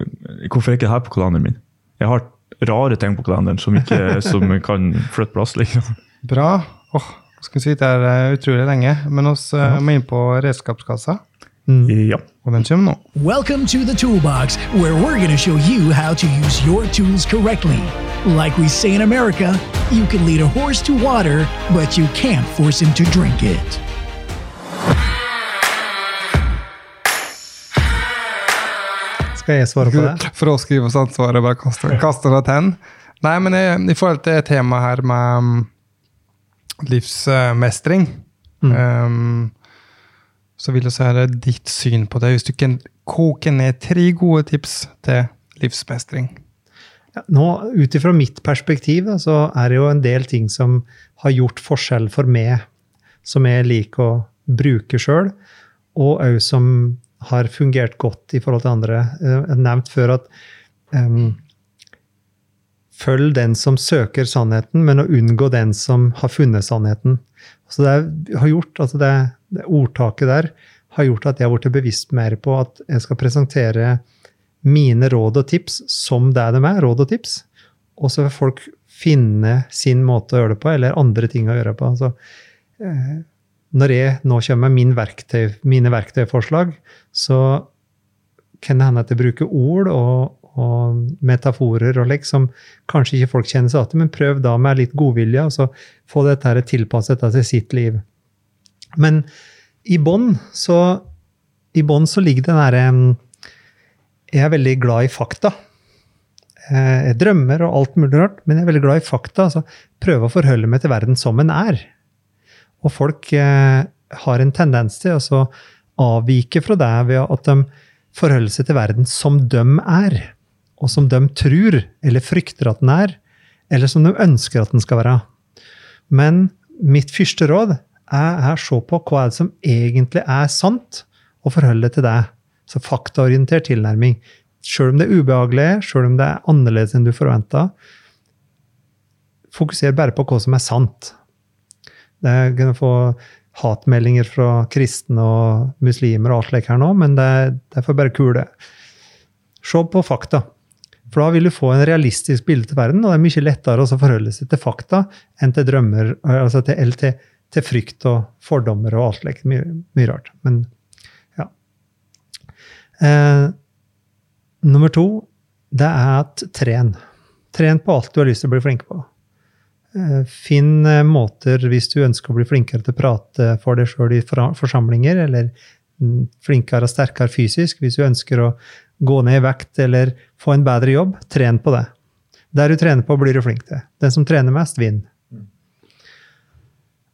Hvorfor er ikke det her på kalenderen min? Jeg har rare ting på kalenderen som ikke som (laughs) kan flytte plass. liksom. Bra. Åh, skal vi sitte her eh, utrolig lenge, men oss uh, må inn på redskapskassa, Mm. Ja. og den kommer nå. Welcome to the Toolbox, where we're going to show you how to use your tools correctly. Like we say in America, you can lead a horse to water, but you can't force him to drink it. Skal jeg svare på det? For å skrive oss ansvaret, bare kaste, kaste det til. Nei, men i, i forhold til temaet her med livsmestring livsmestring, um, så vil jeg så høre ditt syn på det. Hvis du kan koke ned tre gode tips til livsmestring. Ja, Ut ifra mitt perspektiv da, så er det jo en del ting som har gjort forskjell for meg, som jeg liker å bruke sjøl, og òg som har fungert godt i forhold til andre. Eh, Jeg har nevnt før at em, Følg den som søker sannheten, men å unngå den som har funnet sannheten. Så det har gjort, altså det, det ordtaket der har gjort at jeg har blitt bevisst mer på at jeg skal presentere mine råd og tips som det de er, råd og tips. Og så vil folk finne sin måte å gjøre det på, eller andre ting å gjøre på. Altså, når jeg nå kommer med min verktøy, mine verktøyforslag, så kan det hende at jeg bruker ord og, og metaforer og lek som kanskje ikke folk kjenner seg til, men prøv da med litt godvilje, og så få dette her tilpasset til sitt liv. Men i bånn så, så ligger den derre Jeg er veldig glad i fakta. Jeg drømmer og alt mulig rart, men jeg er veldig glad i fakta. altså Prøve å forholde meg til verden som en er. Og folk eh, har en tendens til å avvike fra det ved at de forholder seg til verden som de er og som de tror eller frykter at den er, eller som de ønsker at den skal være. Men mitt første råd er å se på hva er det som egentlig er sant, og forholde til det. Så faktaorientert tilnærming. Sjøl om det er ubehagelig, sjøl om det er annerledes enn du forventa, fokuser bare på hva som er sant. Det kan få hatmeldinger fra kristne og muslimer og alt slikt her nå, men det, det får bare kule. Se på fakta. For da vil du få en realistisk bilde til verden, og det er mye lettere å forholde seg til fakta enn til drømmer, altså til, til, til frykt og fordommer og alt slikt. Mye, mye, rart. Men ja. Eh, nummer to, det er at tren. Tren på alt du har lyst til å bli flink på. Eh, finn eh, måter, hvis du ønsker å bli flinkere til å prate for deg sjøl i forsamlinger, eller mm, flinkere og sterkere fysisk, hvis du ønsker å gå ned i vekt eller få en bedre jobb, tren på det. Der du trener på, blir du flink til. Den som trener mest, vinner.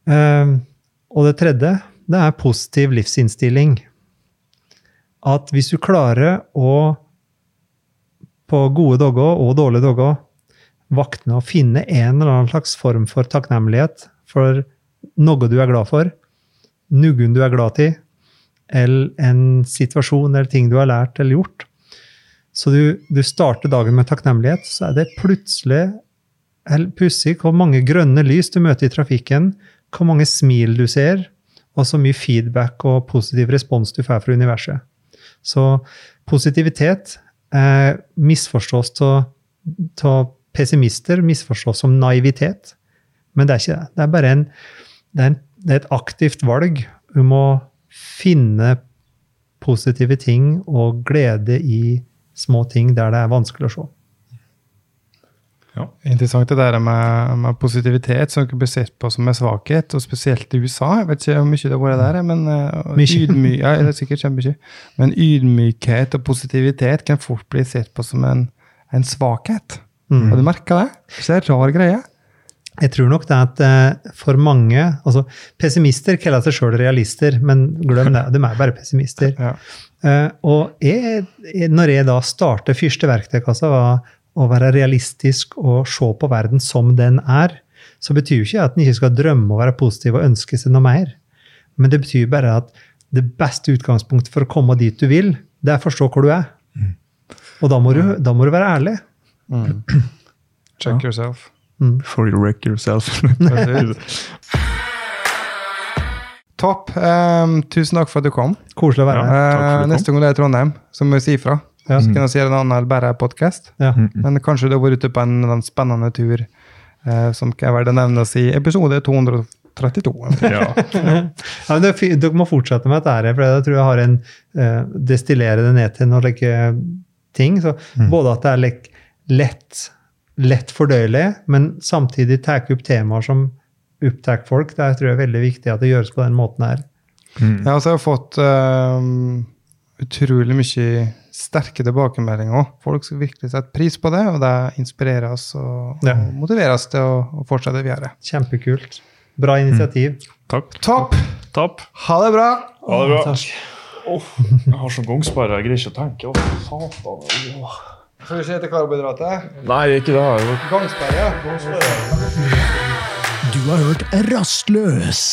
Uh, og det tredje, det er positiv livsinnstilling. At hvis du klarer å, på gode dager og dårlige dager, vakne og finne en eller annen slags form for takknemlighet for noe du er glad for, noen du er glad til, eller en situasjon eller ting du har lært eller gjort, så du, du, starter dagen med takknemlighet, så er det plutselig pussig hvor mange grønne lys du møter i trafikken, hvor mange smil du ser, og så mye feedback og positiv respons du får fra universet. Så positivitet eh, misforstås av pessimister, misforstås som naivitet. Men det er ikke det. Det er bare en, det er en, det er et aktivt valg om å finne positive ting og glede i små ting der det er vanskelig å se. Ja. Interessant det der med, med positivitet som blir sett på som en svakhet, og spesielt i USA. Jeg vet ikke hvor mye det har vært der, men, uh, ydmy, ja, det er sikkert kjempemye. Men ydmykhet og positivitet kan fort bli sett på som en, en svakhet. Mm. Har du merka det? Det er en rar greie. Jeg tror nok det at uh, for mange altså Pessimister kaller seg sjøl realister, men glem det, de er bare pessimister. (laughs) Ja. Uh, og jeg, når jeg da starter første verktøykassa, var å være realistisk og se på verden som den er, så betyr jo ikke at en ikke skal drømme å være positiv og ønske seg noe mer. Men det betyr bare at det beste utgangspunktet for å komme dit du vil, det er å forstå hvor du er. Mm. Og da må, du, da må, du, være ærlig. Mm. Check ja. yourself. Mm. Before you wreck yourself. (laughs) Topp. Um, tusen takk for at du kom. Koselig å være her. Uh, neste gang det er Trondheim, så må vi si ifra. Ja. Så kan jeg si en annen eller bare podkast. Ja. Men kanskje du har vært ute på en, en spennende tur uh, som kan være (laughs) det nevnes i episode 232. ja. ja det, dere må fortsette med dette, for jeg tror jeg har en uh, destillere det ned til noen like, ting. Så mm. Både at det er like, lett, lett fordøyelig, men samtidig tar opp temaer som opptar folk. Det tror jeg er veldig viktig at det gjøres på den måten her. Mm. Ja, altså jeg har fått um, utrolig mye sterke tilbakemeldinger. Folk skal virkelig sette pris på det, og det inspirerer oss og, ja. og motiverer oss til å, å, fortsette videre. Kjempekult. Bra initiativ. Mm. Takk. Topp! Topp. Ha det bra. Ha det bra. Oh, jeg har sånn gangsperre, jeg greier ikke å tenke. Oh, satan. Oh. Skal vi se etter karbohydratet? Nei, ikke det. Gangsperre. Gangsperre. Du har hørt Rastløs.